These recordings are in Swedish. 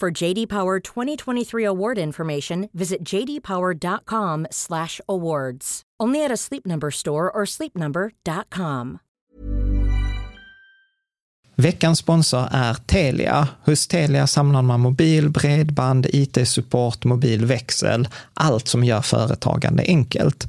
For JD Power 2023 award information, visit jdpower.com/awards. Only at a Sleep Number store or sleepnumber.com. Veckans sponsor är Telia. Hos Telia samlar man mobil, bredband, IT-support, mobilväxel, allt som gör företagande enkelt.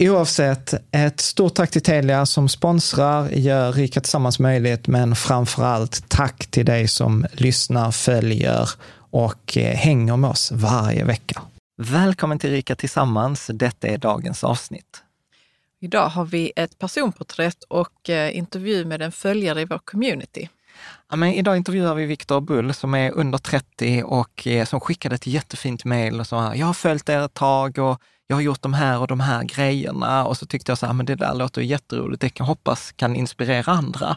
Oavsett, ett stort tack till Telia som sponsrar, gör Rika Tillsammans möjligt, men framför allt tack till dig som lyssnar, följer och eh, hänger med oss varje vecka. Välkommen till Rika Tillsammans. Detta är dagens avsnitt. Idag har vi ett personporträtt och eh, intervju med en följare i vår community. Ja, men idag intervjuar vi Viktor Bull som är under 30 och eh, som skickade ett jättefint mejl och sa, jag har följt er ett tag och jag har gjort de här och de här grejerna och så tyckte jag så här, men det där låter jätteroligt, det kan hoppas kan inspirera andra.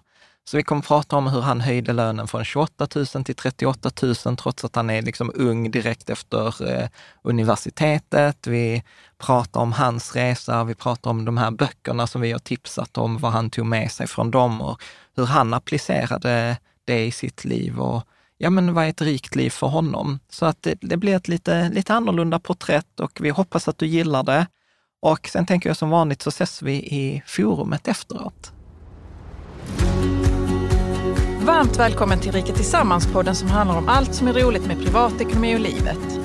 Så vi kommer prata om hur han höjde lönen från 28 000 till 38 000 trots att han är liksom ung direkt efter eh, universitetet. Vi pratar om hans resa, vi pratar om de här böckerna som vi har tipsat om, vad han tog med sig från dem och hur han applicerade det i sitt liv och ja men vad är ett rikt liv för honom? Så att det, det blir ett lite, lite annorlunda porträtt och vi hoppas att du gillar det. Och sen tänker jag som vanligt så ses vi i forumet efteråt. Varmt välkommen till Rika Tillsammans-podden som handlar om allt som är roligt med privatekonomi och livet.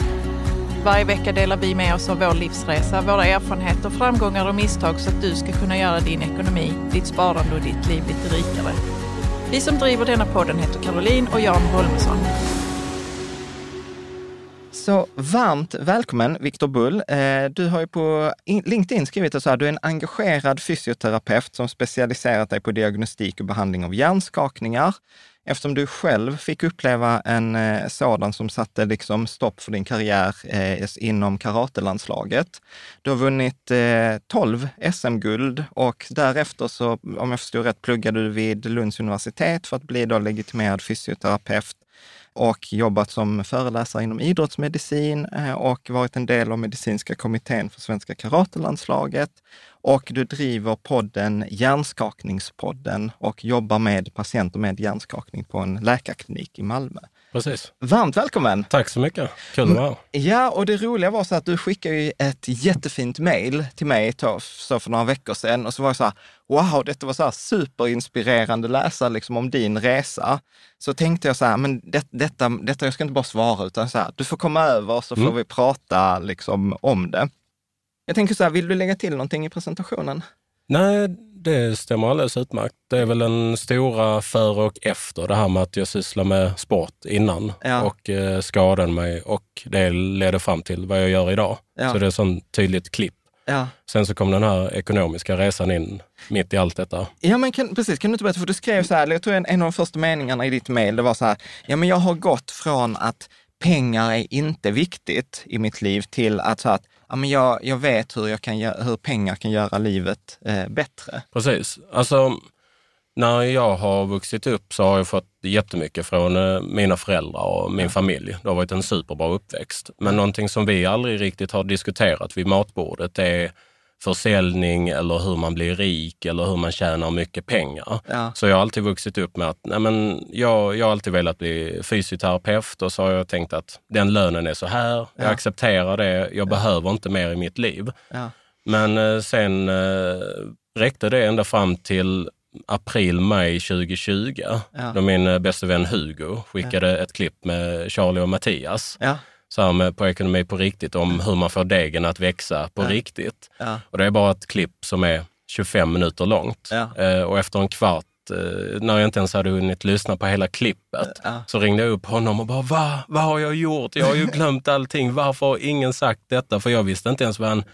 Varje vecka delar vi med oss av vår livsresa, våra erfarenheter, framgångar och misstag så att du ska kunna göra din ekonomi, ditt sparande och ditt liv lite rikare. Vi som driver denna podden heter Caroline och Jan Holmesson. Så varmt välkommen Viktor Bull. Eh, du har ju på LinkedIn skrivit att du är en engagerad fysioterapeut som specialiserat dig på diagnostik och behandling av hjärnskakningar. Eftersom du själv fick uppleva en eh, sådan som satte liksom stopp för din karriär eh, inom karatelandslaget. Du har vunnit eh, 12 SM-guld och därefter så, om jag förstår rätt, pluggade du vid Lunds universitet för att bli då legitimerad fysioterapeut och jobbat som föreläsare inom idrottsmedicin eh, och varit en del av medicinska kommittén för svenska karatelandslaget. Och du driver podden Hjärnskakningspodden och jobbar med patienter med hjärnskakning på en läkarklinik i Malmö. Precis. Varmt välkommen! Tack så mycket. Kul att vara här. Ja, och det roliga var så att du skickade ju ett jättefint mejl till mig så för några veckor sedan och så var det så här, wow, detta var så här superinspirerande läsa liksom om din resa. Så tänkte jag så här, men det, detta, detta, jag ska inte bara svara utan så här, du får komma över så får mm. vi prata liksom om det. Jag tänker så här, vill du lägga till någonting i presentationen? Nej, det stämmer alldeles utmärkt. Det är väl den stora före och efter det här med att jag sysslar med sport innan ja. och eh, skadade mig och det ledde fram till vad jag gör idag. Ja. Så det är ett sånt tydligt klipp. Ja. Sen så kom den här ekonomiska resan in mitt i allt detta. Ja, men kan, precis. Kan du inte berätta, för du skrev så här, jag tror en, en av de första meningarna i ditt mejl, det var så här, ja men jag har gått från att pengar är inte viktigt i mitt liv till att, så att ja, men jag, jag vet hur, jag kan, hur pengar kan göra livet eh, bättre. Precis. Alltså, när jag har vuxit upp så har jag fått jättemycket från eh, mina föräldrar och min familj. Det har varit en superbra uppväxt. Men någonting som vi aldrig riktigt har diskuterat vid matbordet är försäljning eller hur man blir rik eller hur man tjänar mycket pengar. Ja. Så jag har alltid vuxit upp med att nej men, jag, jag har alltid velat bli fysioterapeut och så har jag tänkt att den lönen är så här, jag ja. accepterar det, jag ja. behöver inte mer i mitt liv. Men eh, sen eh, räckte det ända fram till april, maj 2020 då min eh, bästa vän Hugo skickade ett klipp med Charlie och Mattias så här med, på ekonomi på riktigt, om hur man får degen att växa på ja. riktigt. Ja. Och det är bara ett klipp som är 25 minuter långt. Ja. Eh, och efter en kvart, eh, när jag inte ens hade hunnit lyssna på hela klippet, så ringde jag upp honom och bara, Va? vad har jag gjort? Jag har ju glömt allting. Varför har ingen sagt detta? För jag visste inte ens vad en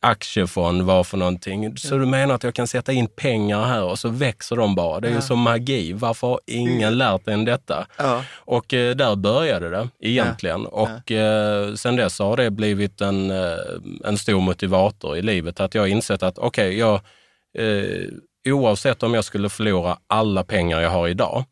aktiefond var för någonting. Så du menar att jag kan sätta in pengar här och så växer de bara? Det är ja. ju som magi. Varför har ingen lärt en detta? Ja. Och eh, där började det egentligen. Ja. Och eh, sen dess har det blivit en, eh, en stor motivator i livet. Att jag har insett att okej, okay, jag, eh, oavsett om jag skulle förlora alla pengar jag har idag,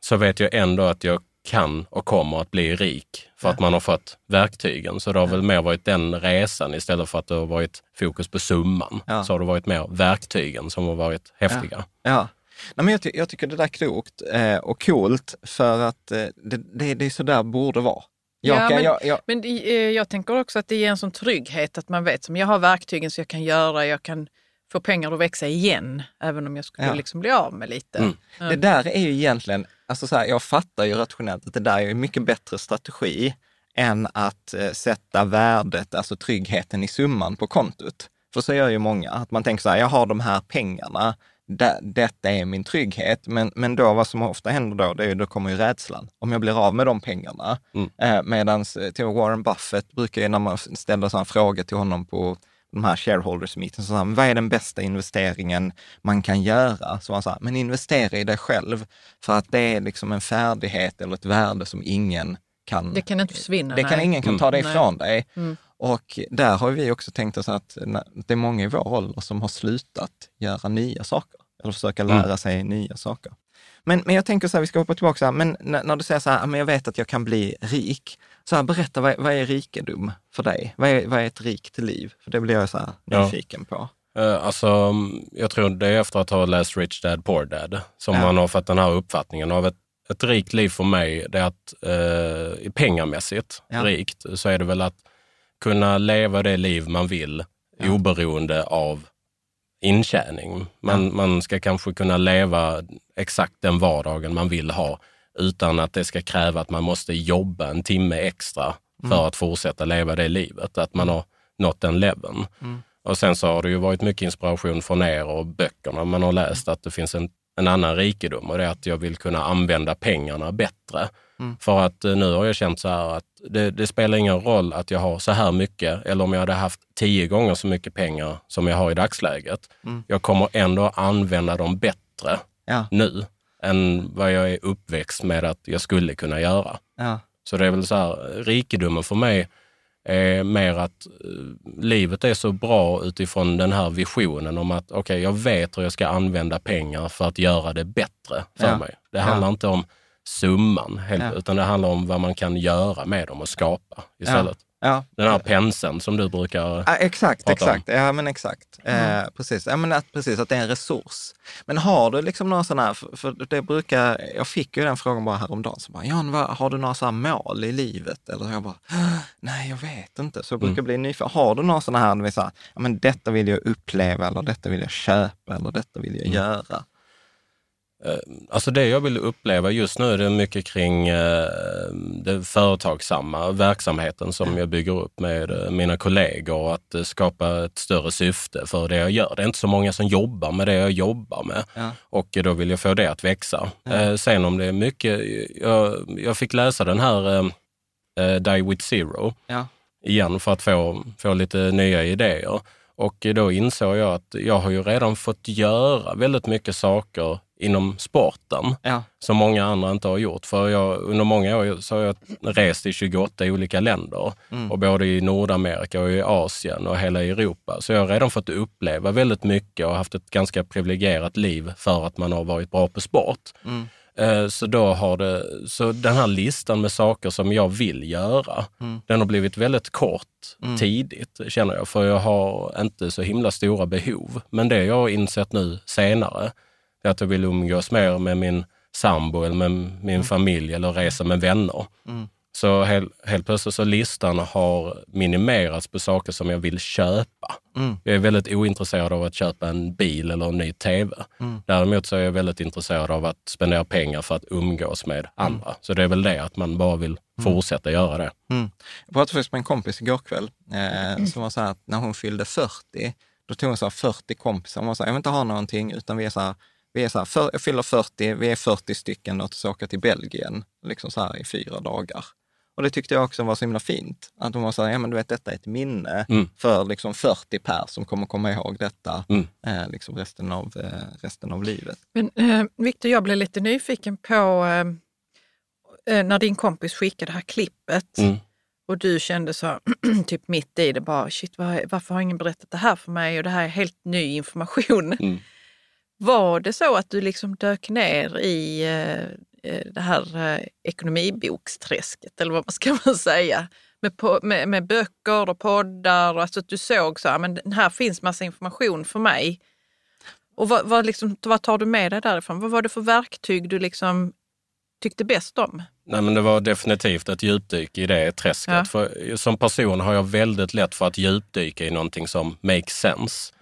så vet jag ändå att jag kan och kommer att bli rik för att man har fått verktygen. Så det har väl mer varit den resan istället för att det har varit fokus på summan. Ja. Så har det varit mer verktygen som har varit häftiga. Ja. ja. Nej, men jag, ty jag, tycker det där är klokt eh, och coolt för att eh, det, det, det är så där borde vara. Jag ja, kan, men, jag, jag... men eh, jag tänker också att det ger en sån trygghet att man vet som jag har verktygen så jag kan göra, jag kan få pengar att växa igen, även om jag skulle ja. liksom bli av med lite. Mm. Mm. Det där är ju egentligen, alltså så här, jag fattar ju rationellt att det där är en mycket bättre strategi än att eh, sätta värdet, alltså tryggheten i summan på kontot. För så gör ju många, att man tänker så här, jag har de här pengarna, det, detta är min trygghet. Men, men då vad som ofta händer då, det är, då kommer ju rädslan. Om jag blir av med de pengarna. Mm. Eh, Medan eh, till Warren Buffett brukar ju, när man ställer sådana frågor till honom på de här shareholders meetings, så vad är den bästa investeringen man kan göra? Så han sa, men investera i dig själv, för att det är liksom en färdighet eller ett värde som ingen kan... Det kan inte försvinna. Det kan ingen kan ta det mm. ifrån nej. dig. Mm. Och där har vi också tänkt oss att det är många i vår ålder som har slutat göra nya saker, eller försöka lära mm. sig nya saker. Men, men jag tänker så här, vi ska hoppa tillbaka så här, men när, när, du säger så här, men jag vet att jag kan bli rik. Så här, berätta, vad, vad är rikedom för dig? Vad är, vad är ett rikt liv? För det blir jag så här nyfiken ja. på. Uh, alltså, jag tror det är efter att ha läst Rich Dad Poor Dad som ja. man har fått den här uppfattningen av ett, ett rikt liv för mig. Det är att uh, pengamässigt ja. rikt så är det väl att kunna leva det liv man vill ja. oberoende av intjäning. Man, ja. man ska kanske kunna leva exakt den vardagen man vill ha utan att det ska kräva att man måste jobba en timme extra för mm. att fortsätta leva det livet. Att man har nått den leveln. Mm. Och sen så har det ju varit mycket inspiration från er och böckerna man har läst att det finns en, en annan rikedom och det är att jag vill kunna använda pengarna bättre. Mm. För att eh, nu har jag känt så här att det, det, spelar ingen roll att jag har så här mycket eller om jag hade haft tio gånger så mycket pengar som jag har i dagsläget. Mm. Jag kommer ändå använda dem bättre ja. nu än vad jag är uppväxt med att jag skulle kunna göra. Ja. Så det är väl så här, rikedomen för mig är mer att uh, livet är så bra utifrån den här visionen om att okej, okay, jag vet hur jag ska använda pengar för att göra det bättre för ja. mig. Det handlar inte om summan, helt, Ja. utan det handlar om vad man kan göra med dem och skapa istället. Ja. Den här penseln som du brukar... Ja, exakt, prata om. exakt. Ja, men exakt. Eh, precis. Ja, men att, precis, att det är en resurs. Men har du liksom några sådana här, för, för det brukar, jag fick ju den frågan bara häromdagen, så bara, Jan, vad, har du några sådana här mål i livet? Eller jag bara, nej, jag vet inte. Så jag brukar bli nyfiken. Har du några sådana här, du vet, så här, ja, men detta vill jag uppleva, eller detta vill jag köpa, eller detta vill jag göra? Alltså det jag vill uppleva just nu är det mycket kring eh, det företagsamma, verksamheten som jag bygger upp med eh, mina kollegor och att eh, skapa ett större syfte för det jag gör. Det är inte så många som jobbar med det jag jobbar med Ja. och då vill jag få det att växa. Eh, sen om det är mycket, jag, jag fick läsa den här eh, eh, Die with Zero Ja. igen för att få, få lite nya idéer. Och då insåg jag att jag har ju redan fått göra väldigt mycket saker inom sporten Ja. som många andra inte har gjort. För jag, under många år så har jag rest i 28 olika länder. Och både i Nordamerika och i Asien och hela Europa. Så jag har redan fått uppleva väldigt mycket och haft ett ganska privilegierat liv för att man har varit bra på sport. Eh, Så, då har det, så den här listan med saker som jag vill göra, den har blivit väldigt kort tidigt känner jag. För jag har inte så himla stora behov. Men det jag har insett nu senare, är att jag vill umgås mer med min sambo eller med min familj eller resa med vänner. Så helt, helt plötsligt så listan har minimerats på saker som jag vill köpa. Jag är väldigt ointresserad av att köpa en bil eller en ny tv. Däremot så är jag väldigt intresserad av att spendera pengar för att umgås med andra. Så det är väl det, att man bara vill fortsätta göra det. Mm. Jag pratade faktiskt med en kompis igår kväll eh, som var så här att när hon fyllde 40, då tog hon så här 40 kompisar. Hon var så här, jag vill inte ha någonting, utan vi är så här, vi är så här, för, jag fyller 40, vi är 40 stycken, låt oss åka till Belgien, liksom så här i fyra dagar. Och det tyckte jag också var så himla fint. Att hon var så här, ja men du vet detta är ett minne Mm. för liksom 40 pers som kommer komma ihåg detta Mm. eh, liksom resten, av, eh, resten av livet. Men eh, Victor, jag blev lite nyfiken på eh, eh, när din kompis skickade det här klippet Mm. och du kände så, typ mitt i det, bara shit, var, varför har ingen berättat det här för mig och det här är helt ny information. Mm. Var det så att du liksom dök ner i eh, eh, det här eh, ekonomiboksträsket, eller vad ska man säga? Med, med, med böcker och poddar och alltså att du såg så här, men här finns massa information för mig. Och vad, vad, liksom, vad tar du med dig därifrån? Vad var det för verktyg du liksom tyckte bäst om? Nej, men det var definitivt ett djupdyk i det träsket. Ja. För som person har jag väldigt lätt för att djupdyka i någonting som makes sense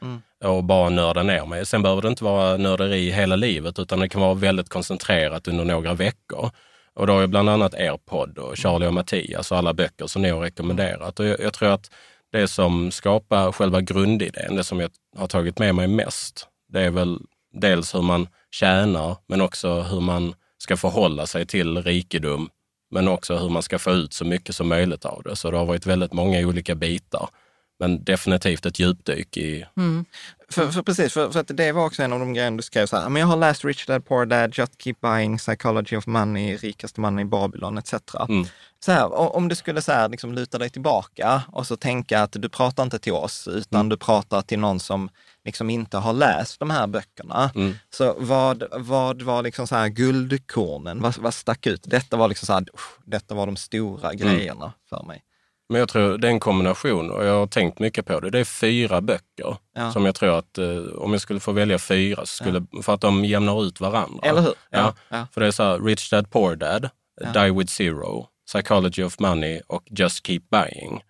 och bara nörda ner mig. Sen behöver det inte vara nörderi hela livet utan det kan vara väldigt koncentrerat under några veckor. Och då har jag bland annat er podd och Charlie och Mattias och alla böcker som ni har rekommenderat. Och jag, jag tror att det som skapar själva grundidén, det som jag har tagit med mig mest, det är väl dels hur man tjänar, men också hur man ska förhålla sig till rikedom, men också hur man ska få ut så mycket som möjligt av det. Så det har varit väldigt många olika bitar, men definitivt ett djupdyk i... För, för precis, för, för att det var också en av de grejerna du skrev så här, men jag har läst Rich Dad Poor Dad, Just Keep Buying, Psychology of Money, Rikaste mannen i Babylon etc. Mm. Så här, om du skulle så här, liksom, luta dig tillbaka och så tänka att du pratar inte till oss, utan du pratar till någon som liksom inte har läst de här böckerna. Mm. Så vad, vad var liksom så här guldkornen? Vad, vad stack ut? Detta var liksom så här, "Usch, detta var de stora grejerna för mig. Men jag tror det är en kombination och jag har tänkt mycket på det. Det är fyra böcker Ja. som jag tror att eh, om jag skulle få välja fyra, så skulle, för att de jämnar ut varandra. Eller hur? Ja. Ja, ja. För det är så här, Rich Dad Poor Dad, Ja. Die With Zero, Psychology of Money och Just Keep Buying.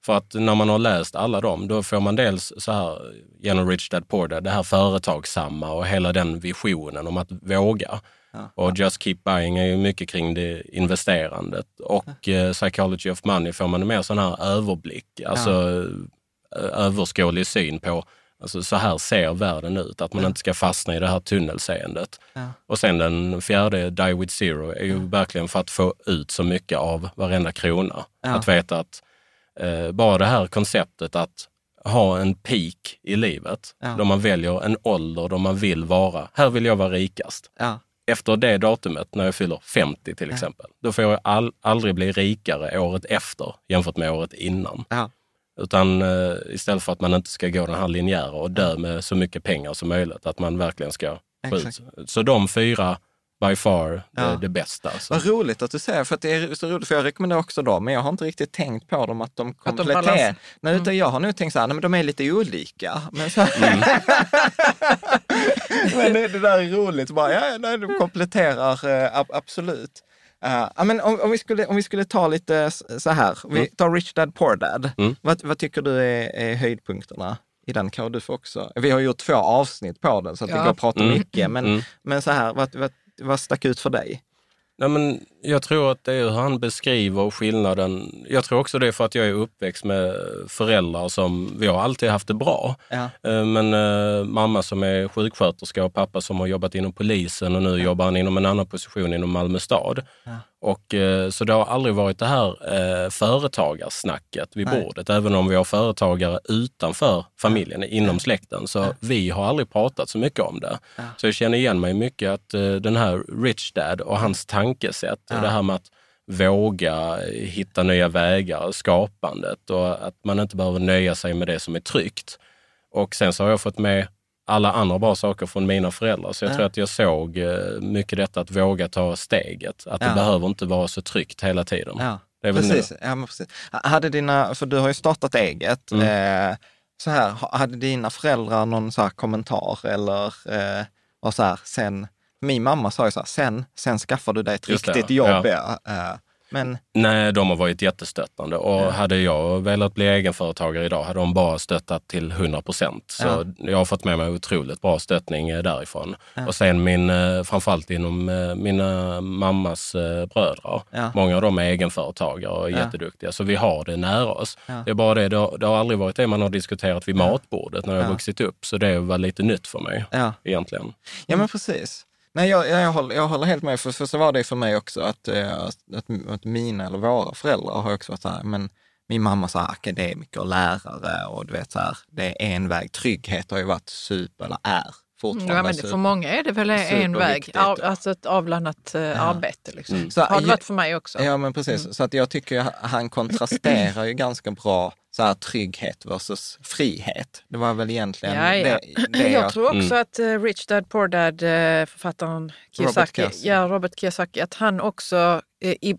Ja. För att när man har läst alla dem, då får man dels så här genom Rich Dad Poor Dad, det här företagsamma och hela den visionen om att våga. Och Just Keep Buying är ju mycket kring det investerandet. Och eh, Psychology of Money får man en mer sån här överblick, alltså eh, överskådlig syn på Alltså så här ser världen ut, att man inte ska fastna i det här tunnelseendet. Och sen den fjärde, Die with Zero, är ju verkligen för att få ut så mycket av varenda krona. Ja. Att veta att eh, bara det här konceptet att ha en peak i livet, Ja. då man väljer en ålder då man vill vara, här vill jag vara rikast. Ja. Efter det datumet, när jag fyller 50 till exempel, då får jag all, aldrig bli rikare året efter jämfört med året innan. Ja. Utan eh, istället för att man inte ska gå den här linjära och dö med så mycket pengar som möjligt, att man verkligen ska få ut. Så de fyra by far Ja. det, det bästa. Så. Vad roligt att du säger, för att det är så roligt, för jag rekommenderar också dem, men jag har inte riktigt tänkt på dem att de de kompletterar. balans- Nej, utan jag har nog tänkt så här, nej, men de är lite olika. Men, så... Mm. men det, det där är roligt, bara, ja, nej, de kompletterar eh, ab- absolut. Uh, ja, men om, om, vi skulle, om vi skulle ta lite så här, vi tar Rich Dad Poor Dad. Mm. Vad, vad tycker du är, är höjdpunkterna i den? Kan du få också? Vi har gjort två avsnitt på den så att vi Ja. går och pratar Mm. mycket, men, Mm. men så här, vad, vad, vad stack ut för dig? Nej, men jag tror att det är hur han beskriver skillnaden. Jag tror också det är för att jag är uppväxt med föräldrar som, vi har alltid haft det bra. Ja. Eh, Men eh, mamma som är sjuksköterska och pappa som har jobbat inom polisen och nu jobbar han inom en annan position inom Malmö stad. Ja. Och, eh, så det har aldrig varit det här eh, företagarsnacket vid Nej. bordet, även om vi har företagare utanför familjen, inom släkten. Så vi har aldrig pratat så mycket om det. Ja. Så jag känner igen mig mycket att eh, den här Rich Dad och hans tankesätt, Ja. det här med att våga hitta nya vägar, skapandet och att man inte behöver nöja sig med det som är tryggt. Och sen så har jag fått med alla andra bra saker från mina föräldrar. Så jag Ja. tror att jag såg eh, mycket detta att våga ta steget. Att Ja. det behöver inte vara så tryggt hela tiden. Ja, Det precis. Ja, men precis. Hade dina, för du har ju startat eget. Mm. Eh, så här, ha- hade dina föräldrar någon så kommentar eller eh, var så här, sen, min mamma sa ju så här, sen, sen skaffar du dig ett Just det, riktigt ja. jobb. Ja. Eh, men Nej, de har varit jättestöttande och hade jag velat bli egenföretagare idag hade de bara stöttat till 100 procent. Så Ja. jag har fått med mig otroligt bra stöttning eh, därifrån. Ja. Och sen min, eh, framförallt inom eh, mina mammas bröder. Ja. Många av dem är egenföretagare och Ja. jätteduktiga, så vi har det nära oss. Ja. Det är bara det, det har, det har aldrig varit det man har diskuterat vid matbordet när jag Ja. vuxit upp. Så det var lite nytt för mig ja, egentligen. ja men precis. Nej, jag, jag, håller, jag håller helt med, för, för så var det för mig också att, eh, att, att mina eller våra föräldrar har också varit så här, men min mamma sa akademiker och lärare och du vet så här, det är en väg. Trygghet har ju varit super, eller är fortfarande Ja, men super. för många är det väl en väg, alltså ett avlannat eh, arbete. Liksom. Mm. Så- Har det varit för mig också. Ja, men precis. Så att jag tycker han kontrasterar ju ganska bra så här, trygghet versus frihet. Det var väl egentligen Ja, ja. det, det jag tror också Mm. att eh, Rich Dad Poor Dad, eh, författaren Kiyosaki, Kiyosaki. ja, Robert Kiyosaki, att han också eh, i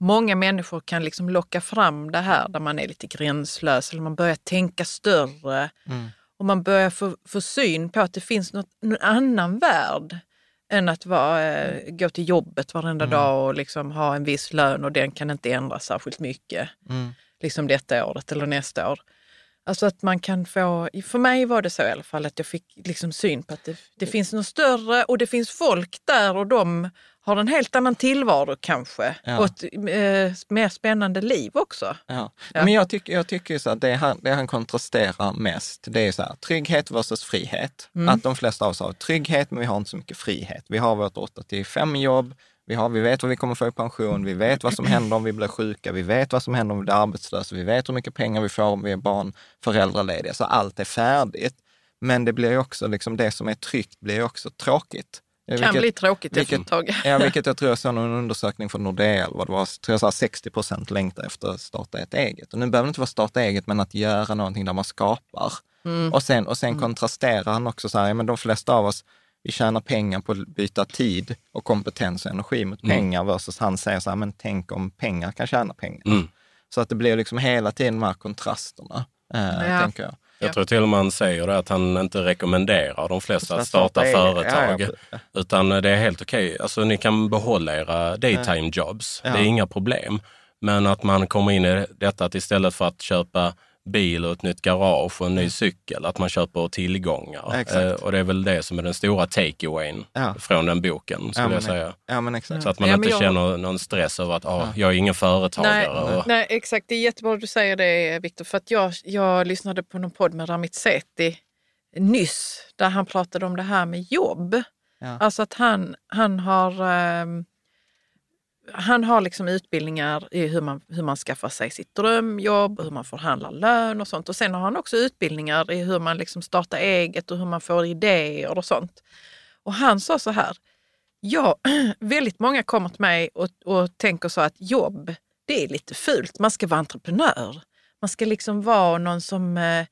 Många människor kan liksom locka fram det här där man är lite gränslös eller man börjar tänka större. Mm. Och man börjar få, få syn på att det finns något, någon annan värld än att vara, gå till jobbet varenda Mm. dag och liksom ha en viss lön och den kan inte ändras särskilt mycket Mm. Liksom detta året eller nästa år. Alltså att man kan få, för mig var det så i alla fall att jag fick liksom syn på att det, det finns något större och det finns folk där och de har en helt annan tillvaro kanske. Ja. Och ett eh, mer spännande liv också. Ja. Ja. Men jag tycker, jag tycker så att det han, det han kontrasterar mest, det är så här, trygghet versus frihet. Mm. Att de flesta av oss har trygghet, men vi har inte så mycket frihet. Vi har vårt 8 till 5 jobb, vi, har, vi vet vad vi kommer få i pension, vi vet vad som händer om vi blir sjuka, vi vet vad som händer om vi blir arbetslösa, vi vet hur mycket pengar vi får om vi är barn, föräldralediga. Så allt är färdigt. Men det blir också, liksom det som är tryggt blir också tråkigt. Kan bli tråkigt efter vilket- ett tag. Ja, vilket jag tror jag såg någon undersökning från Nordea, vad det var, tror jag sa 60 procent längtar efter att starta ett eget. Och nu behöver det inte vara starta eget, men att göra någonting där man skapar. Mm. Och sen, och sen kontrasterar han också så här, ja, men de flesta av oss, vi tjänar pengar på att byta tid och kompetens och energi mot Mm. pengar versus han säger så här, men tänk om pengar kan tjäna pengar. Mm. Så att det blir liksom hela tiden de här kontrasterna, eh, Ja. tänker jag. Jag tror till och med han säger det att han inte rekommenderar de flesta Att starta företag. Ja, ja. Utan det är helt okej. Alltså ni kan behålla era daytime jobs. Ja. Det är inga problem. Men att man kommer in i detta att istället för att köpa bil och ett nytt garage och en ny cykel, att man köper tillgångar. Exakt. Eh, och det är väl det som är den stora take-awayn Ja. från den boken, skulle men, jag säga. Ja, men exakt. Så att man Ja, inte jag- känner någon stress över att ah, jag är ingen företagare. Nej, och, nej, exakt. Det är jättebra att du säger det, Viktor. För att jag, jag lyssnade på någon podd med Ramit Sethi nyss, där han pratade om det här med jobb. Ja. Alltså att han, han har, ehm, han har liksom utbildningar i hur man, hur man skaffar sig sitt drömjobb, hur man förhandlar lön och sånt. Och sen har han också utbildningar i hur man liksom startar eget och hur man får idéer och sånt. Och han sa så här, ja, väldigt många kommer till mig och, och tänker så att jobb, det är lite fult. Man ska vara entreprenör. Man ska liksom vara någon som eh,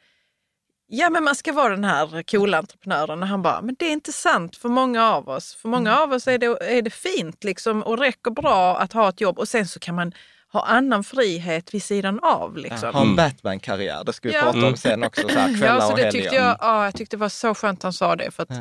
ja men man ska vara den här coola entreprenören. Och han bara, men det är inte sant för många av oss. För många Mm. av oss är det, är det fint liksom och räcker bra att ha ett jobb och sen så kan man ha annan frihet vid sidan av. Liksom. Ha en Batman-karriär, det ska vi Ja. prata om sen också, så här, kvällar Ja, så och det helger. tyckte jag, ja, jag tyckte det var så skönt han sa det. För att Ja.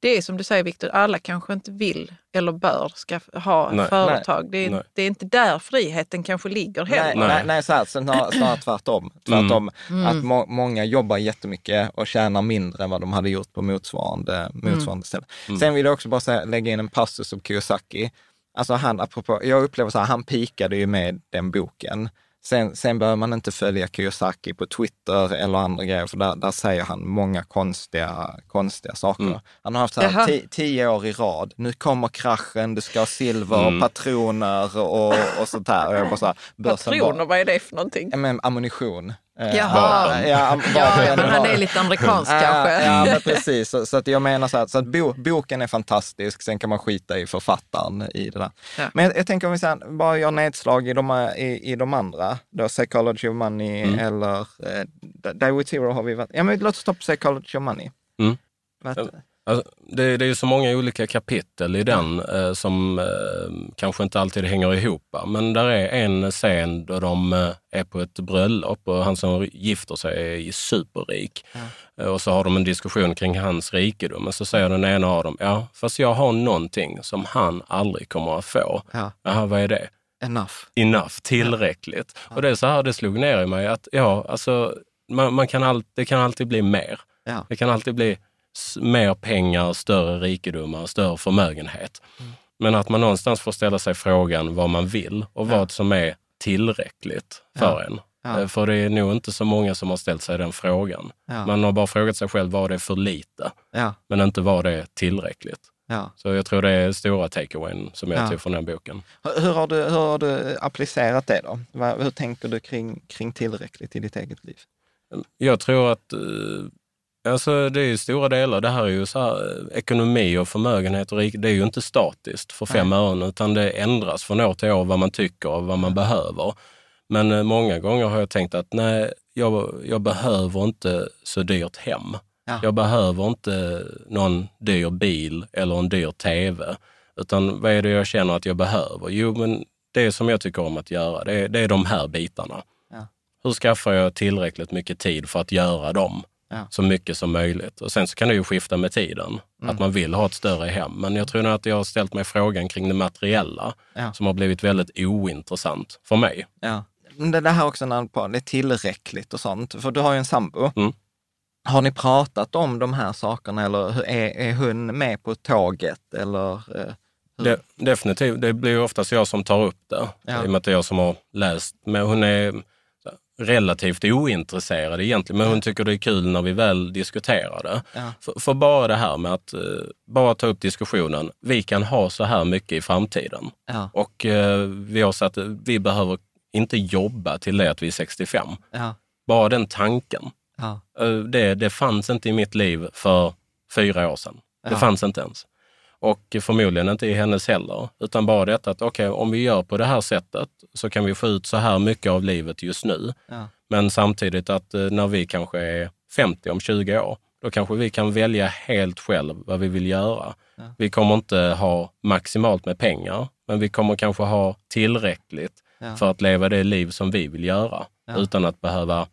Det är som du säger Viktor, alla kanske inte vill eller bör ska ha Nej. företag. Det är, Nej. det är inte där friheten kanske ligger Nej, heller. nej. Nej. nej så här, snarare, snarare tvärtom. tvärtom Att må, många jobbar jättemycket och tjänar mindre än vad de hade gjort på motsvarande, motsvarande ställe. Sen vill jag också bara säga, lägga in en passus om Kiyosaki. Alltså han, apropå, jag upplever så här, han pikade ju med den boken. Sen, sen behöver man inte följa Kiyosaki på Twitter eller andra grejer, för där, där säger han många konstiga, konstiga saker. Han har haft så här tio år i rad. Nu kommer kraschen, du ska ha silver, patroner och, och sånt här. Och jag bara så här, börsen bara- Patroner, vad är det för någonting? Men ammunition. Eh, Jaha. Ja, Ja, men han är lite amerikansk kanske. Ja, men precis. Så, så att jag menar så här, så att bo, boken är fantastisk, sen kan man skita i författaren i det där. Ja. Men jag, jag tänker om vi sen bara gör nedslag i de, i, i de andra, då Psychology of Money Mm. eller eh, Die with Zero har vi varit. Ja, men låt oss ta på Psychology of Money. Mm. Alltså, det, det är ju så många olika kapitel i den eh, som eh, kanske inte alltid hänger ihop. Men där är en scen då de eh, är på ett bröllop och han som gifter sig är superrik. Eh, och så har de en diskussion kring hans rikedom. Och så säger den ena av dem, ja fast jag har någonting som han aldrig kommer att få. Ja. Jaha, vad är det? Enough. enough, tillräckligt. Och det är så här det slog ner i mig att ja, alltså, man, man kan all, det kan alltid bli mer. Ja. Det kan alltid bli mer pengar, större rikedomar, större förmögenhet. Mm. Men att man någonstans får ställa sig frågan vad man vill och vad som är tillräckligt för en. Ja. Eh, För det är nog inte så många som har ställt sig den frågan. Ja. Man har bara frågat sig själv vad det är för lite, Ja, men inte vad det är tillräckligt. ja. Så jag tror det är stora takeawayn som jag Ja. tog från den boken. Hur, har du, hur har du applicerat det då? Hur tänker du kring, kring tillräckligt i ditt eget liv? Jag tror att eh, alltså det är ju stora delar. Det här är ju så här, eh, ekonomi och förmögenhet och rik, det är ju inte statiskt för fem ören utan det ändras från år till år vad man tycker och vad man behöver. Men eh, många gånger har jag tänkt att nej, jag, jag behöver inte så dyrt hem. Ja. Jag behöver inte någon dyr bil eller en dyr tv. Utan vad är det jag känner att jag behöver? Jo, men det som jag tycker om att göra, det är, det är de här bitarna. Ja. Hur skaffar jag tillräckligt mycket tid för att göra dem? Ja. Så mycket som möjligt. Och sen så kan det ju skifta med tiden, Mm. att man vill ha ett större hem. Men jag tror nog att jag har ställt mig frågan kring det materiella Ja. som har blivit väldigt ointressant för mig. Ja. Men Det, det här också när på, det är tillräckligt och sånt. För du har ju en sambo. Mm. Har ni pratat om de här sakerna eller är, är hon med på tåget? Eller, eh, hur- De, definitivt. Det blir oftast jag som tar upp det, Ja. i och med att det är jag som har läst. Men hon är relativt ointresserad egentligen, men hon tycker det är kul när vi väl diskuterar det. Ja. För, för bara det här med att eh, bara ta upp diskussionen, vi kan ha så här mycket i framtiden. ja, Och eh, vi har sagt vi behöver inte jobba till det att vi är 65. ja, Bara den tanken. Eh, Det, det fanns inte i mitt liv för fyra år sedan. Det fanns inte ens. Och förmodligen inte i hennes heller. Utan bara detta att okej, om vi gör på det här sättet så kan vi få ut så här mycket av livet just nu. ja, Men samtidigt att eh, när vi kanske är 50 om 20 år, då kanske vi kan välja helt själv vad vi vill göra. Vi kommer inte ha maximalt med pengar, men vi kommer kanske ha tillräckligt Ja. för att leva det liv som vi vill göra. Utan att behöva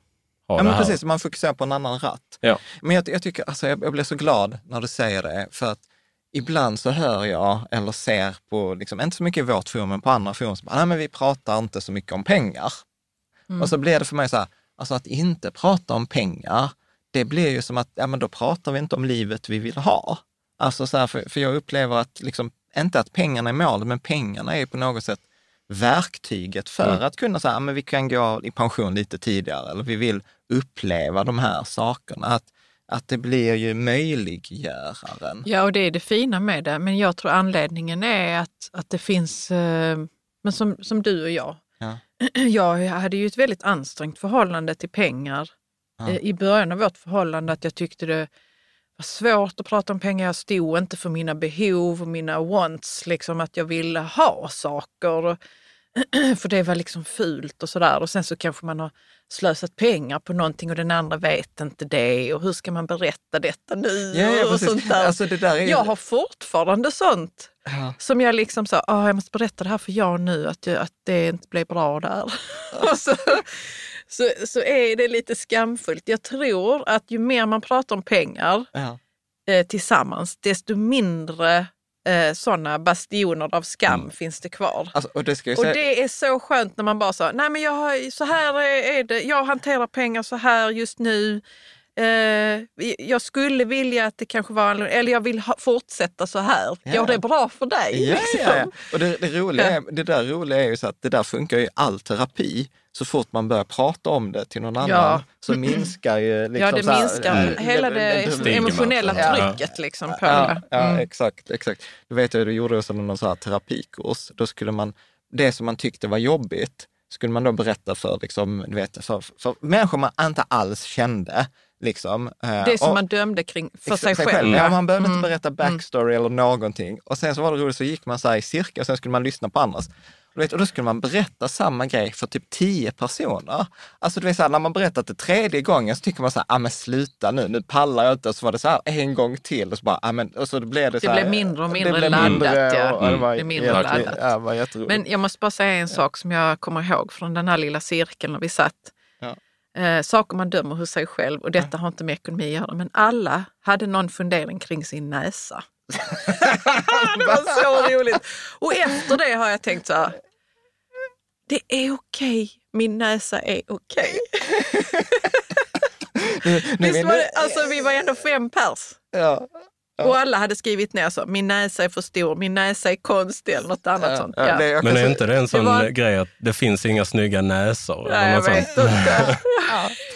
ja men precis, man fokuserar på en annan ratt. Ja. Men jag, jag tycker, alltså jag, jag blir så glad när du säger det, för att ibland så hör jag eller ser på, liksom, inte så mycket i vårt forum, men på andra forum, som nej men vi pratar inte så mycket om pengar. Och så blir det för mig så här, alltså att inte prata om pengar, det blir ju som att, ja men då pratar vi inte om livet vi vill ha. Alltså så här, för, för jag upplever att, liksom, inte att pengarna är målet, men pengarna är på något sätt verktyget för att kunna säga, men vi kan gå i pension lite tidigare, eller vi vill uppleva de här sakerna. Att, att det blir ju möjliggöraren. Ja, och det är det fina med det. Men jag tror anledningen är att, att det finns, eh, men som, som du och jag. Ja. Jag hade ju ett väldigt ansträngt förhållande till pengar Ja. eh, i början av vårt förhållande. Att jag tyckte det var svårt att prata om pengar. Jag stod inte för mina behov och mina wants, liksom att jag ville ha saker. För det var liksom fult och sådär. Och sen så kanske man har slösat pengar på någonting och den andra vet inte det. Och hur ska man berätta detta nu? Ja, ja, och sånt där. Alltså, där är Jag har fortfarande sånt Ja. som jag liksom sa, ah, jag måste berätta det här för jag nu, att, jag, att det inte blev bra där. och så, så, så är det lite skamfullt. Jag tror att ju mer man pratar om pengar eh, tillsammans, desto mindre eh, sådana bastioner av skam Mm. finns det kvar. Alltså, och det Och det är så skönt när man bara sa, nej men jag har, så här är, är det, jag hanterar pengar så här just nu. Eh, jag skulle vilja att det kanske var annorlunda, eller jag vill ha, fortsätta så här. Ja. Går det bra för dig? Ja, liksom? ja, ja. Och det, det, roliga är, det där roliga är ju så att det där funkar i all terapi. Så fort man börjar prata om det till någon annan så minskar ju liksom Ja, det här- minskar Mm. hela det Stigmat. emotionella Ja. trycket liksom på Ja, det. ja Mm. exakt, exakt. Du vet jag, du gjorde också någon så här terapikurs. Då skulle man, det som man tyckte var jobbigt, skulle man då berätta för, liksom, du vet, för, för människor man inte alls kände. Liksom. Eh, Det som och- man dömde kring för sig själv. Ja, man behövde Mm. inte berätta backstory eller någonting. Och sen så var det roligt, så gick man så här i cirkel och sen skulle man lyssna på andras. Och, vet, och då skulle man berätta samma grej för typ tio personer. Alltså du vet, så här, när man berättat det tredje gången så tycker man så här, ah, men sluta nu, nu pallar jag inte. Och så var det så här en gång till och så bara, ah, men, och så blev det så Det här, blev mindre och det mindre laddat, mindre ja. och- och det var Mm. Det mindre laddat. Ja, det var jätteroligt. Men jag måste bara säga en sak som jag kommer ihåg från den här lilla cirkeln när vi satt. Eh, saker man dömer hos sig själv och detta har inte med ekonomi att göra, men alla hade någon fundering kring sin näsa. det var så roligt. Och efter det har jag tänkt så här, det är okej, min näsa är okej. Nu Visst var det, alltså vi var ändå fem pers. ja. Och alla hade skrivit ner så, min näsa är för stor, min näsa är konstig eller något annat Ja, sånt. ja, Ja. det- jag Men är inte det en sån var- grej att det finns inga snygga näsor? Nej, eller jag vet sånt? inte.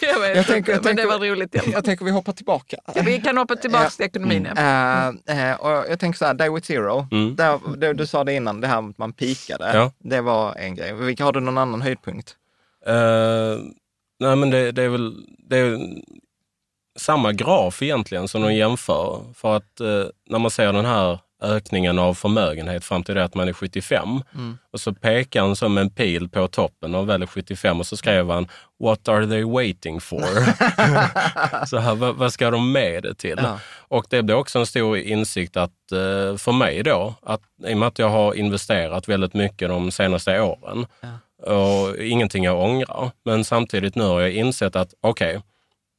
Jag vet Jag tänker- inte, jag men det tänker- var roligt fall. Jag tänker vi hoppar tillbaka. Ja, Vi kan hoppa tillbaka Ja. till ekonomin. ja. Eh, eh, och jag tänker så här, Day with Zero, Mm. där, det, du sa det innan, det här med att man pikade. Ja. Det var en grej. Vilka Har du någon annan höjdpunkt? Eh, nej, men det, det är väl det är samma graf egentligen som de jämför. För att eh, när man ser den här ökningen av förmögenhet fram till det att man är 75 och så pekar han som en pil på toppen och väl är 75 och så skrev han What are they waiting for? så här, vad, vad ska de med det till? Ja. Och det blir också en stor insikt att eh, för mig då, att i och med att jag har investerat väldigt mycket de senaste åren och ingenting jag ångrar. Men samtidigt nu har jag insett att okej,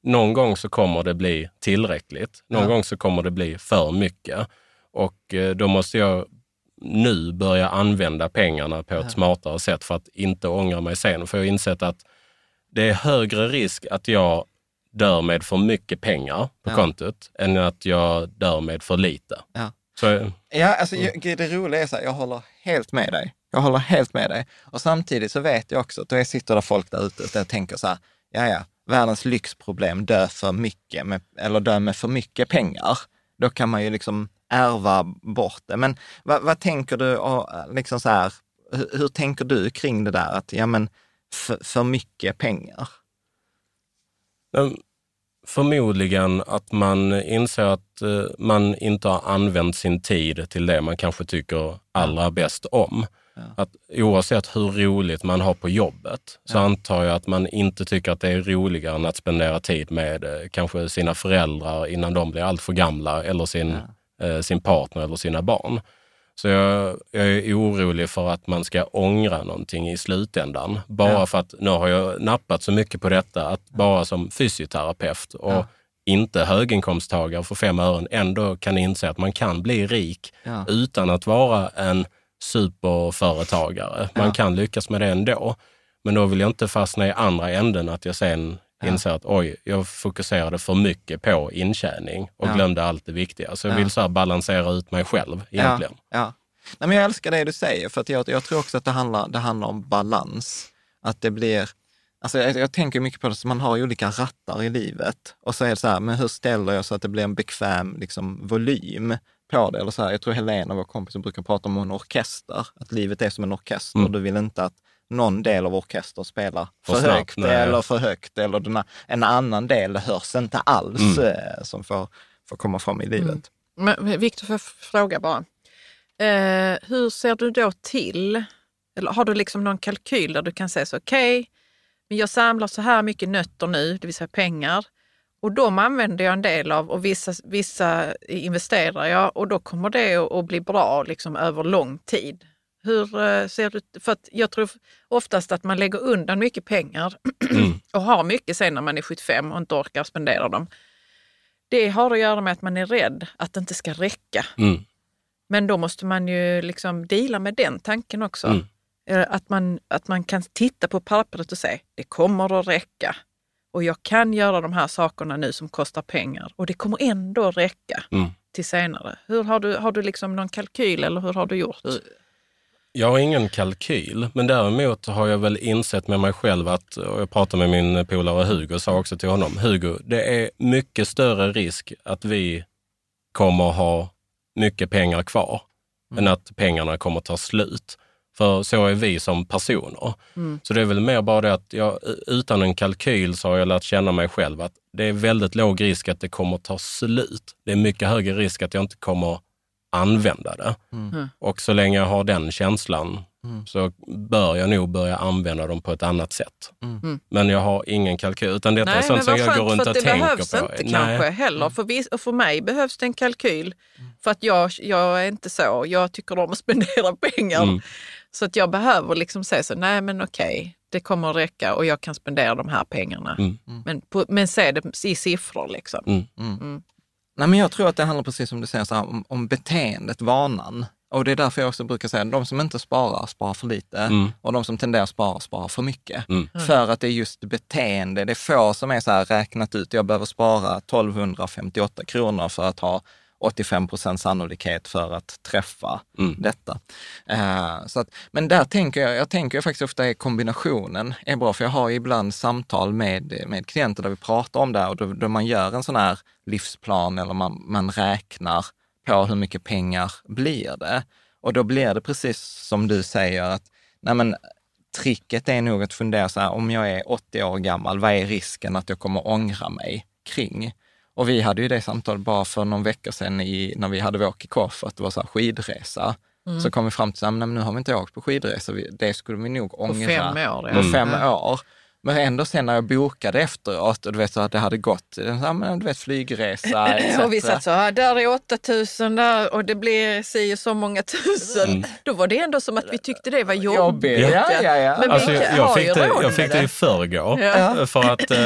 någon gång så kommer det bli tillräckligt. Någon Ja. gång så kommer det bli för mycket. Och eh, då måste jag nu börja använda pengarna på ett smartare sätt för att inte ångra mig sen. För jag har insett att det är högre risk att jag dör med för mycket pengar på Ja. kontot än att jag dör med för lite. Ja. Så, Ja, alltså jag, det roliga är så här, jag håller helt med dig. Jag håller helt med dig. Och samtidigt så vet jag också att då sitter det folk där ute och tänker så här, ja ja, världens lyxproblem, dö för mycket, med, eller dö med för mycket pengar. Då kan man ju liksom ärva bort det. Men vad, vad tänker du, och, liksom så här, hur, hur tänker du kring det där att, ja men, för, för mycket pengar? Men Förmodligen att man inser att eh, man inte har använt sin tid till det man kanske tycker allra bäst om. Att oavsett hur roligt man har på jobbet så antar jag att man inte tycker att det är roligare än att spendera tid med eh, kanske sina föräldrar innan de blir allt för gamla eller sin, eh, sin partner eller sina barn. Så jag, jag är orolig för att man ska ångra någonting i slutändan. Bara Ja. för att nu har jag nappat så mycket på detta att bara som fysioterapeut och inte höginkomsttagare för fem ören ändå kan inse att man kan bli rik Ja. utan att vara en superföretagare. Man Ja. kan lyckas med det ändå. Men då vill jag inte fastna i andra änden, att jag sen inser att oj, jag fokuserade för mycket på intjäning och Ja. glömde allt det viktiga. Så jag Ja. vill så balansera ut mig själv egentligen. Ja, ja. Nej, men jag älskar det du säger, för att jag, jag tror också att det handlar, det handlar om balans. Att det blir, alltså jag, jag tänker mycket på det, så man har olika rattar i livet. Och så är det så här, men hur ställer jag så att det blir en bekväm liksom, volym på det? Eller så här, jag tror Helena, vår kompis, brukar prata om en orkester, att livet är som en orkester. Mm. Du vill inte att någon del av orkestern spelar för, För snabbt, högt nej. eller för högt, eller den, en annan del hörs inte alls Mm. eh, som får, får komma fram i livet. Men Viktor, får jag fråga bara. Eh, hur ser du då till Eller har du liksom någon kalkyl där du kan säga så, okej, men jag samlar så här mycket nötter nu, det vill säga pengar. Och de använder jag en del av och vissa, vissa investerar jag och då kommer det att, bli bra liksom över lång tid. Hur eh, ser du, för att jag tror oftast att man lägger undan mycket pengar och har mycket sen när man är 75 och inte orkar spendera dem. Det har att göra med att man är rädd att det inte ska räcka. Mm. Men då måste man ju liksom deala med den tanken också. Mm. Eh, Att, man, att man kan titta på pappret och säga det kommer att räcka. Och jag kan göra de här sakerna nu som kostar pengar och det kommer ändå räcka Mm. till senare. Hur har du, har du liksom någon kalkyl eller hur har du gjort? Jag har ingen kalkyl, men däremot har jag väl insett med mig själv att, och jag pratade med min polare Hugo och sa också till honom, Hugo, det är mycket större risk att vi kommer ha mycket pengar kvar än att pengarna kommer ta slut. För så är vi som personer. Så det är väl mer bara det att jag, utan en kalkyl så har jag lärt känna mig själv att det är väldigt låg risk att det kommer ta slut. Det är mycket högre risk att jag inte kommer använda det. Och så länge jag har den känslan så bör jag nog börja använda dem på ett annat sätt. Men jag har ingen kalkyl, utan detta är Nej, sånt men som jag går runt och att det tänker behövs på. inte Nej. kanske heller. För, och för mig behövs det en kalkyl. För att jag, jag är inte så. Jag tycker om att spendera pengar. Mm. Så att jag behöver liksom säga så, nej men okej, det kommer att räcka och jag kan spendera de här pengarna. Mm. Men, på, men se det i siffror liksom. Mm. Nej, men jag tror att det handlar precis som du säger, så här, om, om beteendet, vanan. Och det är därför jag också brukar säga att de som inte sparar, sparar för lite. Mm. Och de som tenderar att spara, sparar för mycket. Mm. För att det är just beteende. Det är få som är så här räknat ut, jag behöver spara 1258 kronor för att ha 85 procent sannolikhet för att träffa Mm. detta. Eh, så att, men där tänker jag, jag tänker faktiskt ofta att kombinationen är bra, för jag har ibland samtal med, med klienter där vi pratar om det och då, då man gör en sån här livsplan eller man, man räknar på hur mycket pengar blir det. Och då blir det precis som du säger att nej men, tricket är nog att fundera så här, om jag är 80 år gammal, vad är risken att jag kommer ångra mig kring? Och vi hade ju det samtalet bara för någon vecka sedan i, när vi hade vår kick-off, att det var så här skidresa. Så kom vi fram till att nu har vi inte åkt på skidresa, det skulle vi nog ångra fem år, ja. på Mm. fem år. Men ändå sen när jag bokade efteråt och du vet så att det hade gått, ja, men, du vet flygresa etc. Och vi satt så här, där är 8000 där och det blir si och så många tusen. Då var det ändå som att vi tyckte det var jobbigt. Ja, ja, ja. Men Alltså, vi jag, jag, ju fick det, jag fick det i förrgår. Ja. För att eh,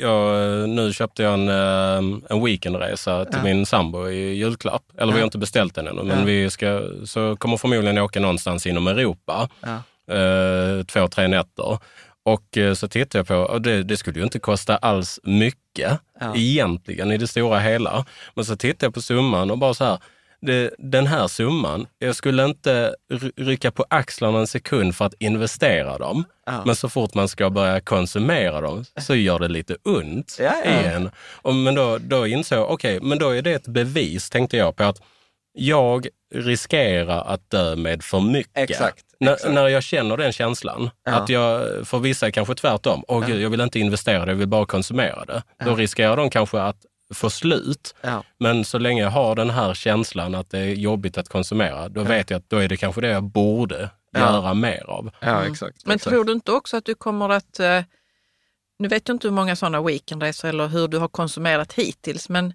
jag, nu köpte jag en, eh, en weekendresa till min sambo i julklapp. Eller vi har inte beställt den ännu, men vi ska, så kommer förmodligen åka någonstans inom Europa. Ja. Eh, två, tre nätter. Och eh, så tittade jag på, och det, det skulle ju inte kosta alls mycket Ja. egentligen i det stora hela. Men så tittade jag på summan och bara så här, det, den här summan, jag skulle inte ry- rycka på axlarna en sekund för att investera dem. Ja. Men så fort man ska börja konsumera dem så gör det lite ont Ja, ja. i en. Och, men då, då insåg jag, okej, men då är det ett bevis, tänkte jag, på att jag riskerar att dö med för mycket. Exakt, När, jag känner den känslan, Ja. att jag, för vissa är kanske tvärtom, åh gud, jag vill inte investera det, jag vill bara konsumera det. Då riskerar de kanske att få slut. Ja. Men så länge jag har den här känslan att det är jobbigt att konsumera, då vet jag att då är det kanske det jag borde Ja. göra mer av. Ja, exakt. Men exakt. tror du inte också att du kommer att... eh, Nu vet jag inte hur många sådana weekendresor eller hur du har konsumerat hittills, men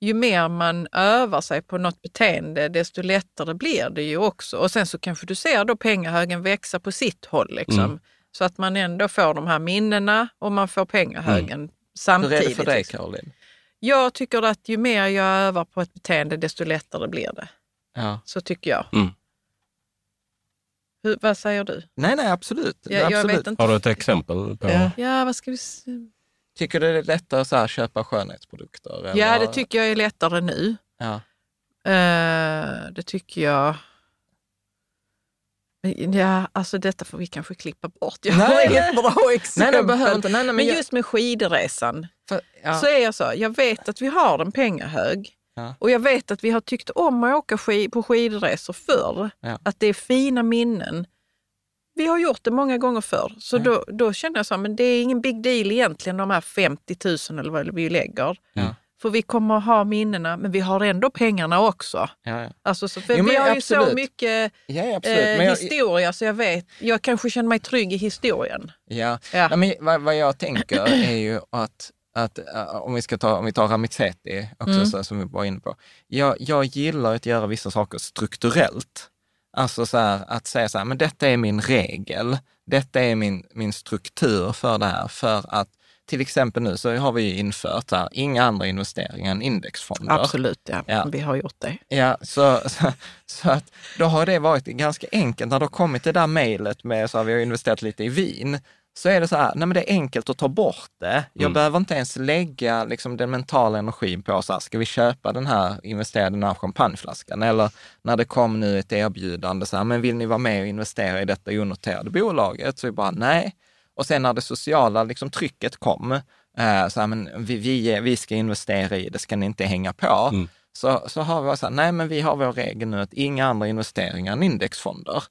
ju mer man övar sig på något beteende, desto lättare blir det ju också. Och sen så kanske du ser då pengahögen växa på sitt håll. Liksom. Mm. Så att man ändå får de här minnena och man får pengahögen Mm. Hur samtidigt. är det för dig, liksom. Caroline? Jag tycker att ju mer jag övar på ett beteende, desto lättare blir det. Ja. Så tycker jag. Mm. Hur, vad säger du? Nej, nej, absolut. Jag, jag absolut. vet inte. Har du ett exempel på? Ja. Ja, vad ska vi... Tycker du det är lättare så att köpa skönhetsprodukter? Ja, eller? det tycker jag är lättare nu. Ja. Eh, det tycker jag. Men Ja, alltså detta får vi kanske klippa bort. Jag Nej, har nej. inget bra Nej, exempel. det behöver inte. Nej, nej, men men jag- just med skidresan För, ja. så är jag så. Jag vet att vi har en pengahög Ja. och jag vet att vi har tyckt om att åka sk- på skidresor förr. Ja. Att det är fina minnen. Vi har gjort det många gånger förr, så Ja. då, då känner jag så här, men det är ingen big deal egentligen de här 50 000 eller vad vi lägger. Ja. För vi kommer att ha minnena, men vi har ändå pengarna också. Ja, ja. Alltså, så, för Jo, vi har ju så absolut. mycket Ja, absolut. eh, jag- historia så jag vet. Jag kanske känner mig trygg i historien. Ja, Ja. Men vad, vad jag tänker är ju att, att äh, om, vi ska ta, om vi tar Ramizeti också, Mm. så, som vi var inne på. Jag, jag gillar att göra vissa saker strukturellt. Alltså så här, att säga så här, men detta är min regel. Detta är min, min struktur för det här. För att till exempel nu så har vi ju infört här, inga andra investeringar än indexfonder. Absolut, ja. Ja. Vi har gjort det. Ja, så, så, så att då har det varit ganska enkelt. När det har kommit det där mejlet med så här, vi har investerat lite i vin, så är det så här, nej men det är enkelt att ta bort det. Jag Mm. behöver inte ens lägga liksom, den mentala energin på så här, ska vi köpa den här, investera den här champagneflaskan? Eller när det kom nu ett erbjudande, så här, men vill ni vara med och investera i detta onoterade bolaget? Så vi bara, nej. Och sen när det sociala liksom, trycket kom, eh, så här, men vi, vi, vi ska investera i det, ska ni inte hänga på? Mm. Så, så har vi så här, nej men vi har vår regel nu att inga andra investeringar än indexfonder.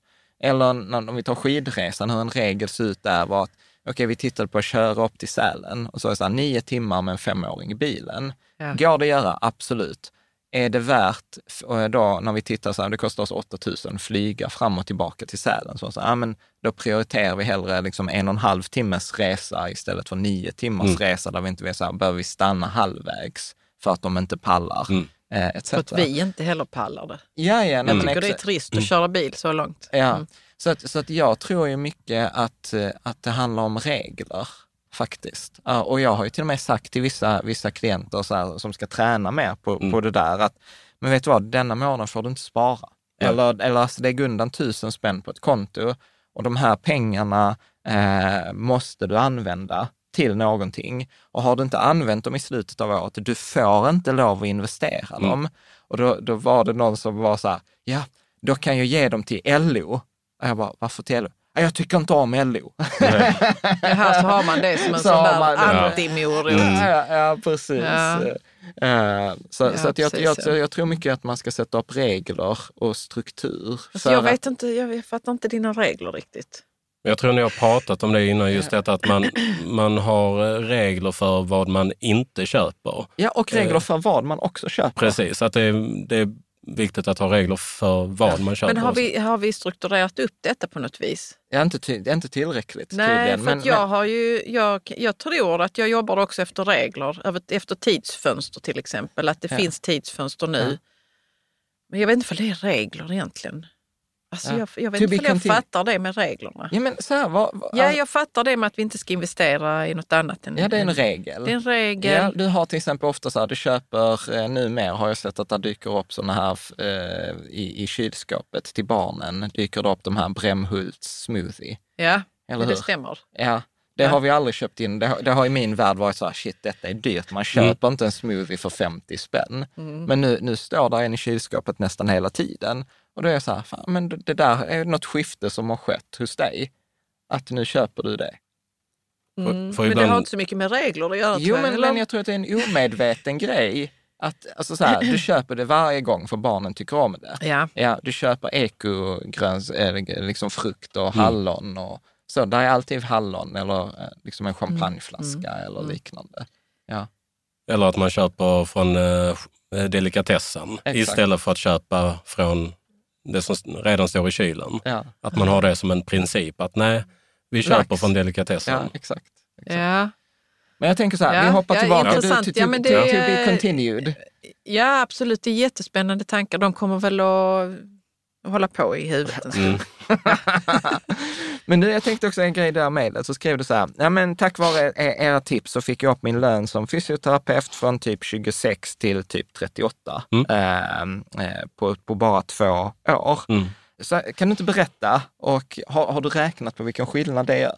Eller när, om vi tar skidresan, hur en regel ser ut där var att okej, vi tittade på att köra upp till Sälen och så är det så här, nio timmar med en femåring i bilen. Ja. Går det att göra? Absolut. Är det värt, och då när vi tittar så här, det kostar oss 8 000 flyga fram och tillbaka till Sälen. Så, så, ja, men då prioriterar vi hellre liksom en och en halv timmes resa istället för nio timmars Mm. resa där vi inte vet, så här, behöver vi stanna halvvägs för att de inte pallar. Mm. Eh, etc. För att vi inte heller pallar det. Ja, ja, nej, Jag men tycker det är trist att köra bil så långt. Ja, Mm. så, att, så att jag tror ju mycket att, eh, att det handlar om regler faktiskt. Och jag har ju till och med sagt till vissa, vissa klienter så här, som ska träna mer på, Mm. på det där att, men vet du vad, denna månad får du inte spara. Ja. Eller, eller alltså, lägg undan tusen spänn på ett konto och de här pengarna eh, måste du använda till någonting. Och har du inte använt dem i slutet av året, du får inte lov att investera Mm. dem. Och då, då var det någon som var så här, ja, då kan jag ge dem till LO. Och jag bara, varför till LO? "Ja, Jag tycker inte om LO. Nej. Här så har man det som en Så sån där man antimorot. Ja, ja, precis. Ja. Eh, så Ja, så att jag, precis, jag, ja. jag tror mycket att man ska sätta upp regler och struktur. Alltså jag vet att- inte, jag fattar inte dina regler riktigt. Jag tror ni har pratat om det innan, just detta att man, man har eh, regler för vad man inte köper. Ja, och regler för vad man också köper. Precis, att det är, det är viktigt att ha regler för vad man köper. Men har vi, har vi strukturerat upp detta på något vis? Ja, inte, är inte tillräckligt Nej, tydligen. för Men, att jag men, har ju, jag, jag tror att jag jobbar också efter regler, efter tidsfönster till exempel, att det Ja. finns tidsfönster nu. Ja. Men jag vet inte vad det är regler egentligen. Alltså Ja. jag, jag vet inte om jag fattar det med reglerna. ja, men så här, vad, vad, Ja, jag fattar det med att vi inte ska investera i något annat än... ja, det är en regel. Det är en regel. Ja, du har till exempel ofta så här, du köper, eh, numera har jag sett att det dyker upp sådana här eh, i, i kylskåpet till barnen, dyker det upp de här Brämhults smoothie. Ja, Eller det hur? stämmer. Ja, det har vi aldrig köpt in. Det har, det har i min värld varit så här, shit detta är dyrt. Man köper inte en smoothie för 50 spänn. Mm. Men nu, nu står där en i kylskåpet nästan hela tiden. Och då är jag så här, fan, men det, där är något skifte som har skett hos dig. Att nu köper du det. Mm. för Men det har inte så mycket med regler att göra. Jo, men, eller? men jag tror att det är en omedveten grej. Att, alltså så här, du köper det varje gång för barnen tycker om det. Ja, Ja, du köper ekogröns, eh, liksom frukt och Mm. hallon och så. Där är alltid hallon eller eh, liksom en champagneflaska Mm. eller liknande. Ja, Eller att man köper från eh, delikatessen Exakt. istället för att köpa från det som redan står i kylen. ja, Att man har det som en princip att nej, vi köper Lax. från delikatessen. ja exakt. exakt. ja. Men jag tänker så här, Ja, vi hoppar ja, tillbaka. Du, Ja, to, men to, det to be är- continued. ja, absolut. Det är jättespännande tankar. De kommer väl att hålla på i huvudet en stund. Mm. men nu, jag tänkte också en grej där med så skrev du så här, ja men tack vare e- era tips så fick jag upp min lön som fysioterapeut från typ 26 till typ 38 Mm. eh, eh, på, på bara två år. Mm. Så, kan du inte berätta och har, har du räknat på vilken skillnad det gör?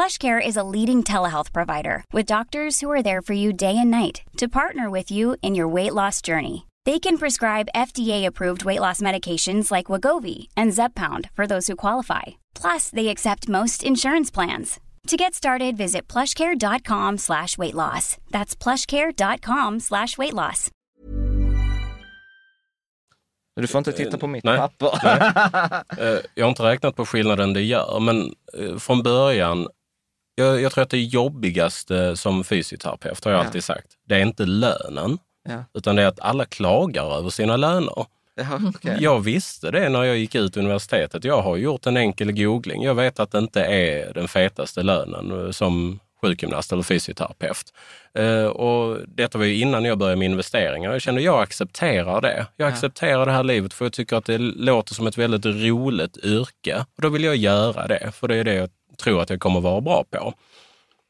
PlushCare is a leading telehealth provider with doctors who are there for you day and night to partner with you in your weight loss journey. They can prescribe FDA-approved weight loss medications like Wagovi and Zepbound for those who qualify. Plus, they accept most insurance plans. To get started, visit plushcare.com slash weight loss. That's plushcare.com slash weight loss. Du får inte titta på mitt Nej. papper. Eh, Jag har inte räknat på skillnaden det gör, men eh, från början, jag, jag tror att det jobbigaste som fysioterapeut, har jag Ja. alltid sagt, det är inte lönen, Ja. utan det är att alla klagar över sina löner. Jaha, okej. Jag visste det när jag gick ut universitetet. Jag har gjort en enkel googling. Jag vet att det inte är den fetaste lönen eh, som sjukgymnast eller fysioterapeut. Eh, och detta var ju innan jag började med investeringar. Jag kände jag accepterar det. Jag accepterar det här livet för jag tycker att det låter som ett väldigt roligt yrke. Och då vill jag göra det, för det är det jag tror att jag kommer vara bra på.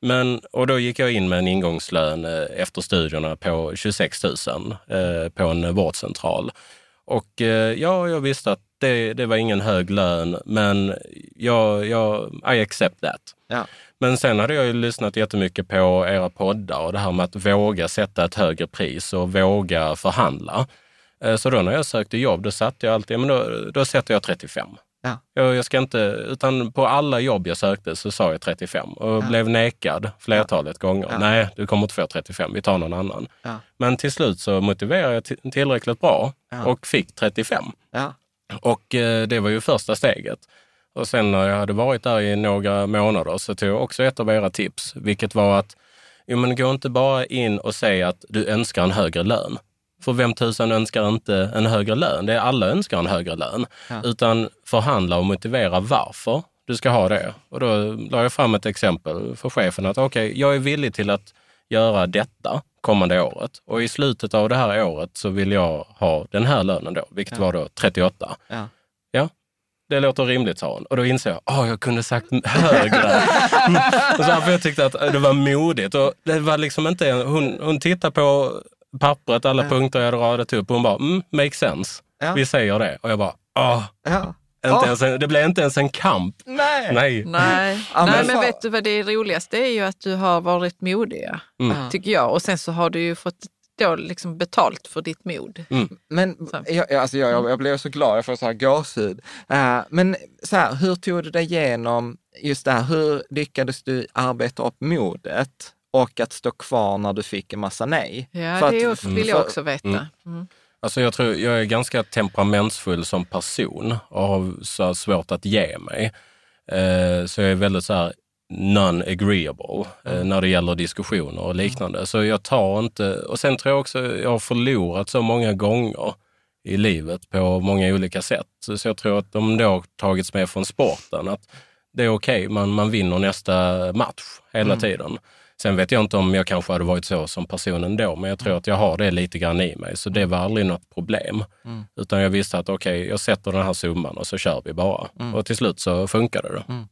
Men, och då gick jag in med en ingångslön eh, efter studierna på 26 000 eh, på en vårdcentral. Och eh, ja, jag visste att det, det var ingen hög lön, men jag, jag, I accept that. Ja. Men sen hade jag ju lyssnat jättemycket på era poddar och det här med att våga sätta ett högre pris och våga förhandla. Så då när jag sökte jobb, då satte jag alltid, men då, då sätter jag 35. Ja. Jag, jag ska inte, utan på alla jobb jag sökte så sa jag 35 och blev nekad flertalet gånger. Ja. Nej, du kommer inte få 35, vi tar någon annan. Ja. Men till slut så motiverade jag till- tillräckligt bra Ja. och fick 35. Ja. Och eh, det var ju första steget. Och sen när jag hade varit där i några månader så tog jag också ett av era tips, vilket var att jo, men gå inte bara in och säg att du önskar en högre lön. För vem tusan önskar inte en högre lön? Det är alla önskar en högre lön. Utan förhandla och motivera varför du ska ha det. Och då la jag fram ett exempel för chefen att okej, jag är villig till att göra detta kommande året och i slutet av det här året så vill jag ha den här lönen då, vilket var då 38. Ja. Ja, det låter rimligt, sa hon. Och då insåg jag, att jag kunde sagt högre. och så här, för jag tyckte att det var modigt. Och det var liksom inte, hon, hon tittade på pappret, alla punkter jag hade radat upp och hon bara, mm, makes sense. Ja. Vi säger det. Och jag bara, åh, Ja. inte Åh. ens en, det blev inte ens en kamp. Nej. Nej. Nej, Ja, men Nej men vet du vad det roligaste är ju att du har varit modiga, Mm. tycker jag. Och sen så har du ju fått då liksom betalt för ditt mod. Men Så. jag, alltså jag, jag blev så glad, jag får så här gåshud. Eh, men så här, hur tog du dig igenom just det här, hur lyckades du arbeta upp modet och att stå kvar när du fick en massa nej? Ja, För det att- vill jag också veta. Mm. Alltså jag tror jag är ganska temperamentsfull som person och har så svårt att ge mig. Eh, så jag är väldigt så här non-agreeable eh, när det gäller diskussioner och liknande. Så jag tar inte... Och sen tror jag också jag har förlorat så många gånger i livet på många olika sätt. Så jag tror att de då har tagits med från sporten. Att det är okej, man, man vinner nästa match hela tiden. Sen vet jag inte om jag kanske hade varit så som person ändå, men jag tror att jag har det lite grann i mig. Så det var aldrig något problem. Utan jag visste att okej, jag sätter den här summan och så kör vi bara. Och till slut så funkade det.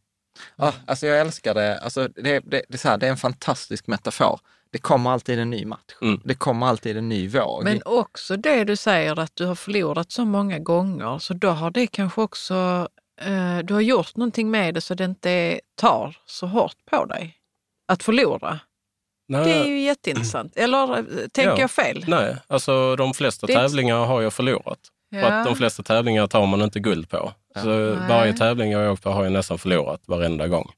Ja, alltså jag älskar det. Alltså det, det, det, är så här, det är en fantastisk metafor. Det kommer alltid en ny match. Mm. Det kommer alltid en ny våg. Men också det du säger att du har förlorat så många gånger, så då har det kanske också, eh, du har gjort någonting med det så det inte tar så hårt på dig. Att förlora. Nej, Det är ju jätteintressant. Eller eh, tänker Ja. jag fel? nej, alltså de flesta Det tävlingar har jag förlorat. För Ja. att de flesta tävlingar tar man inte guld på. Så Nej. varje tävling jag har åkt på har jag nästan förlorat varenda gång.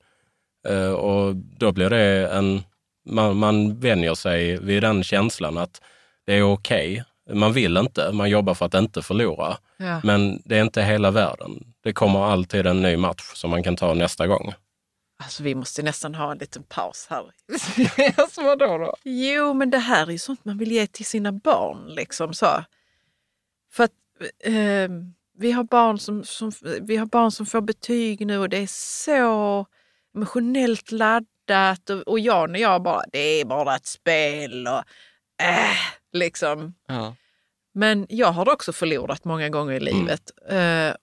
Eh, och då blir det en... Man, man vänjer sig vid den känslan att det är okej. Man vill inte, man jobbar för att inte förlora. Ja. Men det är inte hela världen. Det kommer alltid en ny match som man kan ta nästa gång. Alltså vi måste nästan ha en liten paus här. alltså vadå då? Jo, men det här är ju sånt man vill ge till sina barn. Liksom så. För att eh, vi, har barn som, som, vi har barn som får betyg nu och det är så emotionellt laddat och, och jag när jag bara, det är bara ett spel och äh, liksom. Ja. Men jag har också förlorat många gånger i Mm. livet. Eh,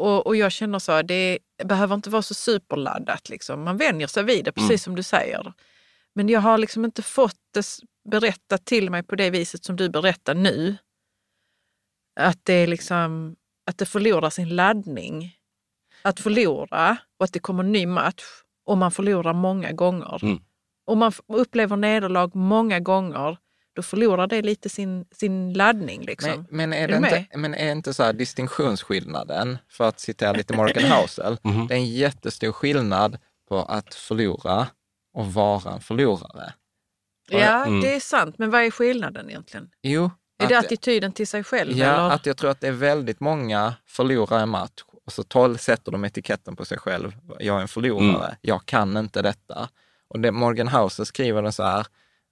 och, och jag känner så, det behöver inte vara så superladdat. Liksom. Man vänjer sig vid det, precis Mm. som du säger. Men jag har liksom inte fått det berättat till mig på det viset som du berättar nu. Att det, liksom, att det förlorar sin laddning. Att förlora och att det kommer en ny match och man förlorar många gånger. Mm. Om man upplever nederlag många gånger, då förlorar det lite sin, sin laddning. Liksom. Men, men, är Är det inte, men är inte så här distinktionsskillnaden, för att citera lite Morgan Housel, Mhm. det är en jättestor skillnad på att förlora och vara en förlorare. Ja, Mm. det är sant. Men vad är skillnaden egentligen? Jo, Är att, det attityden till sig själv? ja, eller? att jag tror att det är väldigt många förlorar en match och så tolv sätter de etiketten på sig själv. Jag är en förlorare, Mm. jag kan inte detta. Och det, Morgan Housel skriver det så här,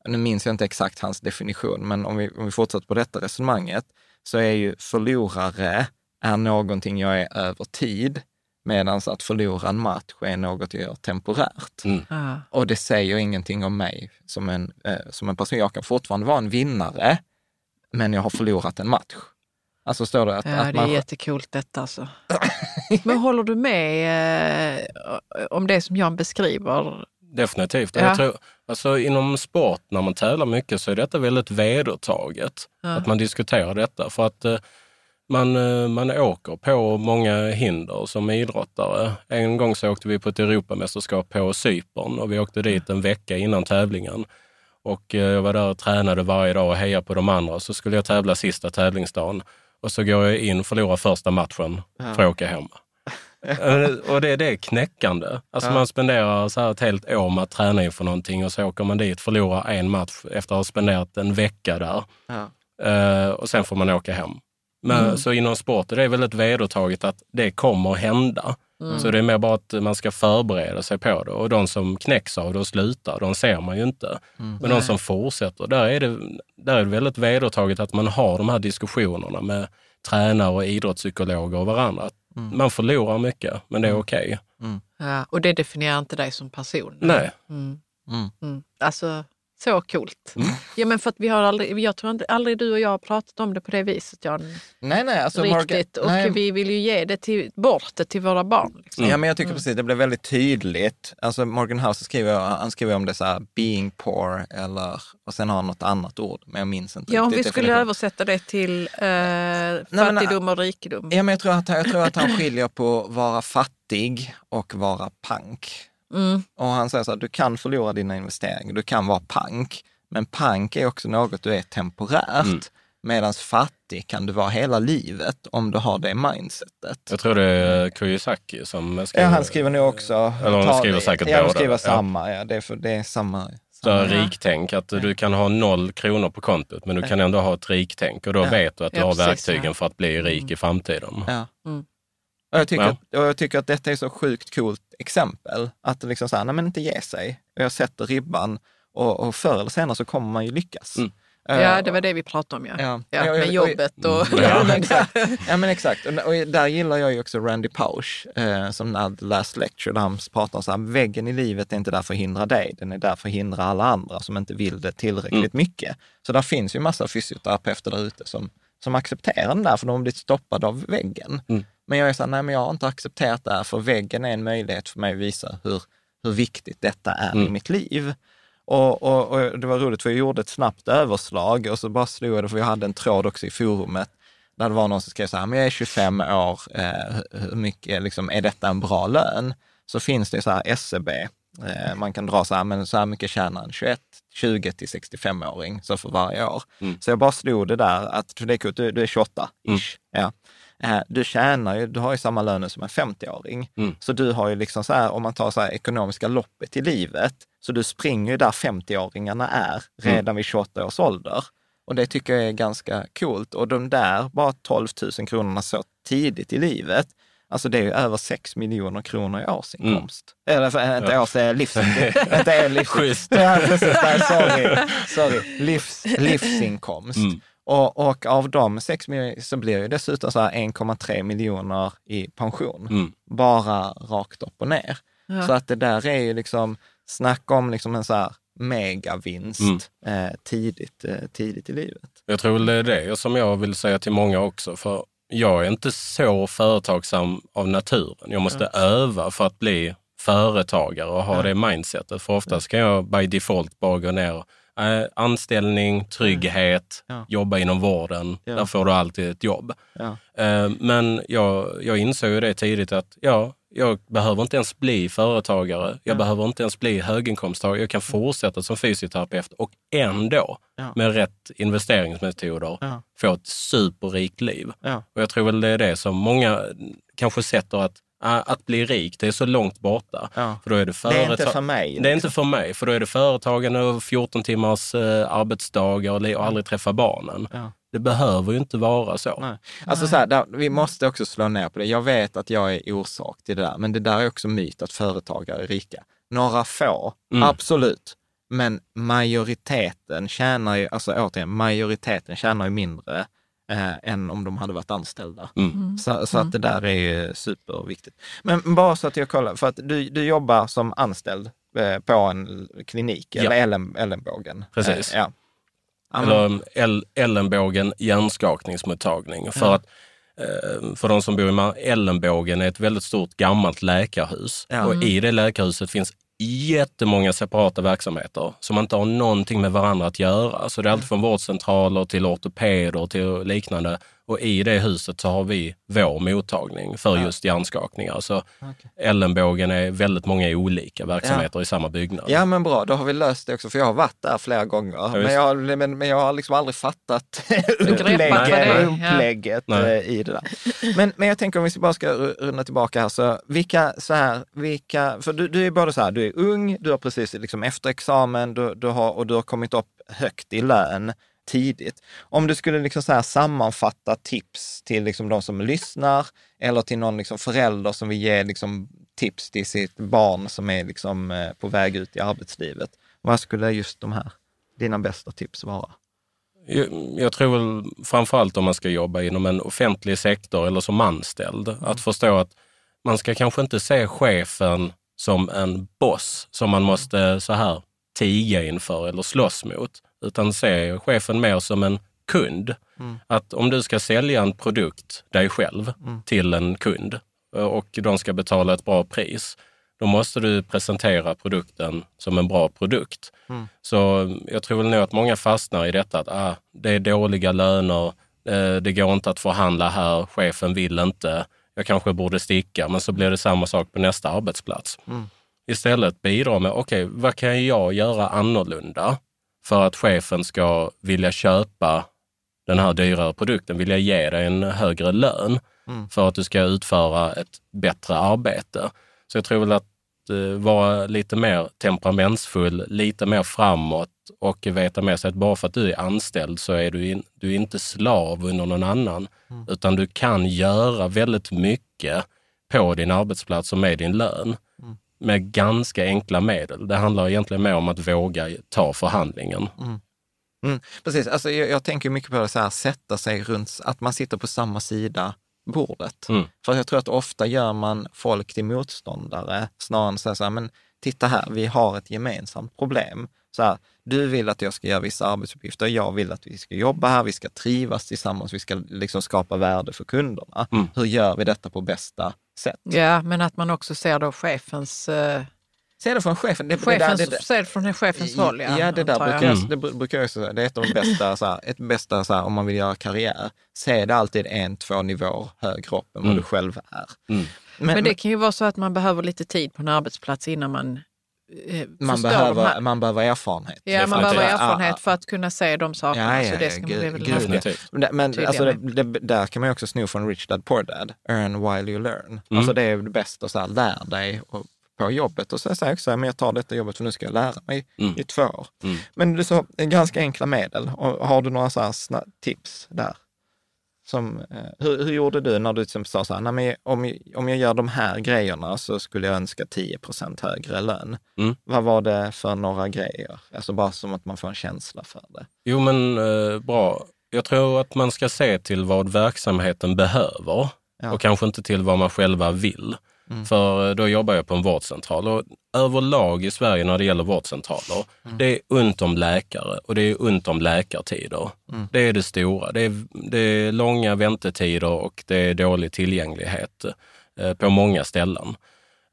nu minns jag inte exakt hans definition, men om vi, om vi fortsätter på detta resonemanget, så är ju förlorare är någonting jag är över tid, medan att förlora en match är något jag gör temporärt. Mm. Ja. Och det säger ingenting om mig som en, eh, som en person. Jag kan fortfarande vara en vinnare, men jag har förlorat en match. Alltså står det att, Ja, att det är man... jättekult detta alltså. Men håller du med eh, om det som Jan beskriver? Definitivt. Ja. Jag tror, alltså, inom sport, när man tävlar mycket, så är detta väldigt vedertaget. Ja. Att man diskuterar detta. För att eh, man, eh, man åker på många hinder som idrottare. En gång så åkte vi på ett Europamästerskap på Cypern och vi åkte dit en vecka innan tävlingen. Och eh, jag var där och tränade varje dag och hejade på de andra. Så skulle jag tävla sista tävlingsdagen och så går jag in och förlorar första matchen för att åka hem. Eh, och det, det är knäckande. Alltså Ja. man spenderar så här ett helt år med att träna inför någonting och så åker man dit, förlorar en match efter att ha spenderat en vecka där. Ja. Eh, och sen får man åka hem. Men, Mm. Så inom sport är det väldigt vedertaget att det kommer att hända. Mm. Så det är mer bara att man ska förbereda sig på det. Och de som knäcks av det och slutar, de ser man ju inte. Men de som fortsätter, där är, det, där är det väldigt vedertaget att man har de här diskussionerna med tränare och idrottspsykologer och varandra. Att Man förlorar mycket, men det är okej. Ja, och det definierar inte dig som person? Nej. Mm. Mm. Mm. Alltså, så coolt. Mm. Ja, men för att vi har aldrig, jag tror inte, aldrig du och jag har pratat om det på det viset, Jan. Nej, nej, alltså Riktigt. Och nej, vi vill ju ge det till, bort det till våra barn. Liksom. Ja, men jag tycker precis, det blev väldigt tydligt. Alltså Morgan House skriver, han skriver om det så här, being poor eller, och sen har han något annat ord, men jag minns inte Ja, om vi skulle definitionen. översätta det till eh, men- fattigdom och rikedom. Ja, men jag tror, att, jag tror att han skiljer på vara fattig och vara pank. Mm. Och han säger så här, du kan förlora dina investeringar, du kan vara pank, men pank är också något du är temporärt. Mm. Medan fattig kan du vara hela livet om du har det mindsetet. Jag tror det är Kiyosaki som Ja, skriver, han skriver nu också... Eller ta- skriver säkert Ja, båda. skriver Ja. samma. Ja, det, är för, det är samma. samma. riktänk, att du kan ha noll kronor på kontot, men du kan ändå ha ett riktänk och då Ja. vet du att du Ja, har precis, verktygen ja. för att bli rik i framtiden. Ja. Mm. Och, jag tycker Ja. att, och jag tycker att detta är så sjukt coolt exempel. Att liksom så här, nej men inte ge sig. Och jag sätter ribban och, och förr eller senare så kommer man ju lyckas. Mm. Eh, Ja, det var det vi pratade om. Ja. Ja. Ja, och- med och- jobbet och... Ja, men exakt. Ja, men exakt. Och, och där gillar jag ju också Randy Pausch, eh, som när The Last Lecture, där han pratar så här, väggen i livet är inte där för att hindra dig, den är där för att hindra alla andra som inte vill det tillräckligt mycket. Så där finns ju massa fysioterapeuter där ute som, som accepterar den där, för de har blivit stoppade av väggen. Mm. Men jag är så här, nej men jag har inte accepterat det här, för väggen är en möjlighet för mig att visa hur, hur viktigt detta är i Mm. mitt liv. Och, och, och det var roligt för jag gjorde ett snabbt överslag och så bara slog jag det, för jag hade en tråd också i forumet där det var någon som skrev så här, men jag är 25 år, eh, hur mycket, liksom, är detta en bra lön? Så finns det så här SCB, eh, man kan dra så här, men så här mycket tjänar en 21, 20 till 65-åring, så för varje år. Mm. Så jag bara slog det där, att för det är coolt, du, du är 28 ish. Mm. Ja. Eh, Du tjänar ju, du har ju samma lön som en 50-åring. Mm. Så du har ju liksom så här, om man tar så här ekonomiska loppet i livet, så du springer ju där 50-åringarna är redan vid 28 års ålder. Och det tycker jag är ganska coolt. Och de där bara 12 000 kronorna så tidigt i livet, alltså det är ju över 6 miljoner kronor i årsinkomst. Eller för, inte Ja. års, inte är livs... Schysst. Sorry. sorry. Livs, livsinkomst. Mm. Och, och av de 6 miljoner så blir det dessutom så här 1,3 miljoner i pension. Mm. Bara rakt upp och ner. Ja. Så att det där är ju liksom, Snacka om liksom en så här megavinst Mm. eh, tidigt, eh, tidigt i livet. Jag tror det är det som jag vill säga till många också. För jag är inte så företagsam av naturen. Jag måste öva för att bli företagare och ha det mindsetet. För oftast kan jag by default bara gå ner eh, anställning, trygghet, Ja. jobba inom vården. Ja. Där får du alltid ett jobb. Ja. Eh, Men jag, jag insåg ju det tidigt att ja, jag behöver inte ens bli företagare. Jag behöver inte ens bli höginkomsttagare. Jag kan fortsätta som fysioterapeut och ändå med rätt investeringsmetoder få ett superrikt liv. Och jag tror väl det är det som många kanske sätter att att bli rik, det är så långt borta. Ja. För då är det, Det är företag... inte för mig. liksom. Det är inte för mig, för då är det företagande och 14 timmars eh, arbetsdagar och, aldrig träffa barnen. Ja. Det behöver ju inte vara så. Nej. Alltså så här, där, vi måste också slå ner på det. Jag vet att jag är orsak till det där, men det där är också myt att företagare är rika. Några få, Mm. absolut. Men majoriteten tjänar ju, alltså återigen, majoriteten tjänar ju mindre eh, än om de hade varit anställda. Mm. Så, så att det där är ju superviktigt. Men bara så att jag kollar, för att du, du jobbar som anställd eh, på en klinik, Ja. eller Ellen, Ellenbågen. Precis. Eh, ja. Eller El- Ellenbågen hjärnskakningsmottagning. För att eh, för de som bor i Ellenbågen är ett väldigt stort gammalt läkarhus. Ja. Och i det läkarhuset finns jättemånga separata verksamheter som inte har någonting med varandra att göra. Så det är allt från vårdcentraler till ortopeder till liknande. Och i det huset så har vi vår mottagning för just hjärnskakningar. Så Ellenbågen är väldigt många olika verksamheter i samma byggnad. Ja men bra, då har vi löst det också, för jag har varit där flera gånger. men, visst. jag, men, men jag har liksom aldrig fattat upplägget, ja. upplägget Nej. eh, i det där. Men, men jag tänker om vi bara ska ru- runda tillbaka här, så vilka, så här, vilka, för du, du är både så här, du är ung, du har precis liksom efter examen du, du har, och du har kommit upp högt i lön tidigt. Om du skulle liksom så sammanfatta tips till liksom de som lyssnar eller till någon liksom förälder som vill ge liksom tips till sitt barn som är liksom eh, på väg ut i arbetslivet. Vad skulle just de här, dina bästa tips vara? Jag, tror väl framförallt om man ska jobba inom en offentlig sektor eller som anställd, att förstå att man ska kanske inte se chefen som en boss som man måste så här tiga inför eller slåss mot, utan se chefen mer som en kund. Att om du ska sälja en produkt, dig själv, till en kund eh, och de ska betala ett bra pris, då måste du presentera produkten som en bra produkt. Så jag tror nog att många fastnar i detta att ah, det är dåliga löner, eh, det går inte att förhandla här, chefen vill inte, jag kanske borde sticka, men så blir det samma sak på nästa arbetsplats. Istället bidra med, okej, vad kan jag göra annorlunda för att chefen ska vilja köpa den här dyrare produkten, vilja ge dig en högre lön för att du ska utföra ett bättre arbete. Så jag tror väl att eh, vara lite mer temperamentsfull, lite mer framåt och veta med sig att bara för att du är anställd så är du, in, du är inte slav under någon annan, utan du kan göra väldigt mycket på din arbetsplats och med din lön med ganska enkla medel. Det handlar egentligen mer om att våga ta förhandlingen. Mm, precis, alltså jag, jag tänker mycket på det så här, sätta sig runt, att man sitter på samma sida bordet. Mm. För jag tror att ofta gör man folk till motståndare snarare än så här, men titta här, vi har ett gemensamt problem. Så här, du vill att jag ska göra vissa arbetsuppgifter, jag vill att vi ska jobba här, vi ska trivas tillsammans, vi ska liksom skapa värde för kunderna. Mm. Hur gör vi detta på bästa sätt? Ja, men att man också ser då chefens, eh, Se det från chefen. Det, det, chefens där- det, ser det från chefens håll. Ja, Ja, det där brukar jag, Mm. det bru- brukar jag också säga. Det är ett av de bästa, så här, ett bästa så här, om man vill göra karriär. Se det alltid en, två nivåer högre upp än vad Mm. du själv är. Mm. Men det kan ju vara så att man behöver lite tid på en arbetsplats innan man man, förstår de behöver, här. man behöver erfarenhet. Ja, man behöver erfarenhet ja. för att kunna se de sakerna. Ja, ja, så det ska man gud, bli. Men, alltså, det, det, där kan man ju också sno från Rich Dad Poor Dad. Earn while you learn. Mm. Alltså det är det bästa, så här, lär dig och, på jobbet. Och så säger jag också, så men jag tar detta jobbet för nu ska jag lära mig Mm. i två år. Mm. Men det är ganska enkla medel. Och har du några så här tips där? Som, eh, hur, hur gjorde du när du liksom sa så här, men om, om jag gör de här grejerna så skulle jag önska 10 procent högre lön. Mm. Vad var det för några grejer? Alltså bara som att man får en känsla för det. Jo, men eh, bra. Jag tror att man ska se till vad verksamheten behöver Ja. och kanske inte till vad man själva vill. För eh, då jobbar jag på en vårdcentral och överlag i Sverige när det gäller vårdcentraler, det är ont om läkare och det är ont om läkartider. Det är det stora. Det är, det är långa väntetider och det är dålig tillgänglighet eh, på många ställen.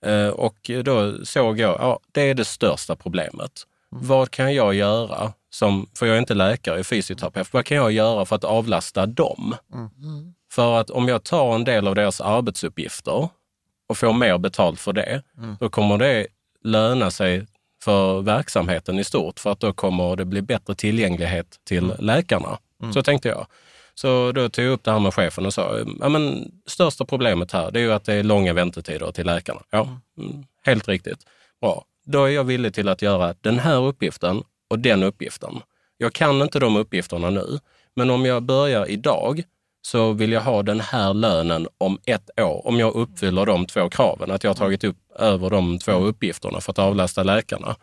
Eh, Och då såg jag, ja, det är det största problemet. Vad kan jag göra, som, för jag är inte läkare, jag är fysioterapeut, vad kan jag göra för att avlasta dem? För att om jag tar en del av deras arbetsuppgifter och får mer betalt för det, då kommer det löna sig för verksamheten i stort, för att då kommer det bli bättre tillgänglighet till läkarna. Så tänkte jag. Så då tog jag upp det här med chefen och sa, ja men största problemet här, det är ju att det är långa väntetider till läkarna. Ja, mm, helt riktigt. Bra. Då är jag villig till att göra den här uppgiften och den uppgiften. Jag kan inte de uppgifterna nu, men om jag börjar idag så vill jag ha den här lönen om ett år, om jag uppfyller de två kraven, att jag har tagit upp över de två uppgifterna för att avlasta läkarna.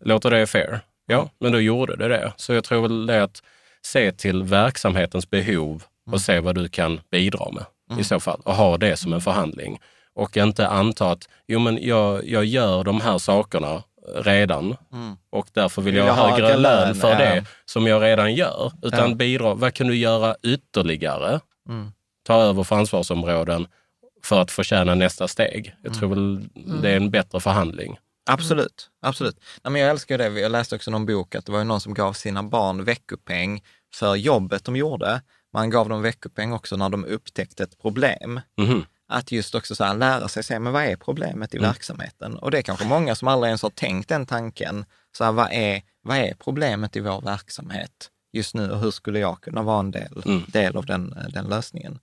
Låter det fair? Ja, men då gjorde det det. Så jag tror väl det att se till verksamhetens behov och se vad du kan bidra med i så fall och ha det som en förhandling. Och inte anta att, jo men jag, jag gör de här sakerna redan och därför vill jag, jag ha högre lön för ja. det som jag redan gör. Utan Ja. bidra, vad kan du göra ytterligare? Ta över för ansvarsområden för att förtjäna nästa steg. Jag tror väl det är en bättre förhandling. Absolut, absolut. Nej, men jag älskar det. Jag läste också någon bok att det var någon som gav sina barn veckopeng för jobbet de gjorde. Man gav dem veckopeng också när de upptäckte ett problem. Mhm. Att just också så här, lära sig se, men vad är problemet i verksamheten? Och det är kanske många som aldrig ens har tänkt den tanken. Så här, vad, är, vad är problemet i vår verksamhet just nu och hur skulle jag kunna vara en del, del av den, den lösningen?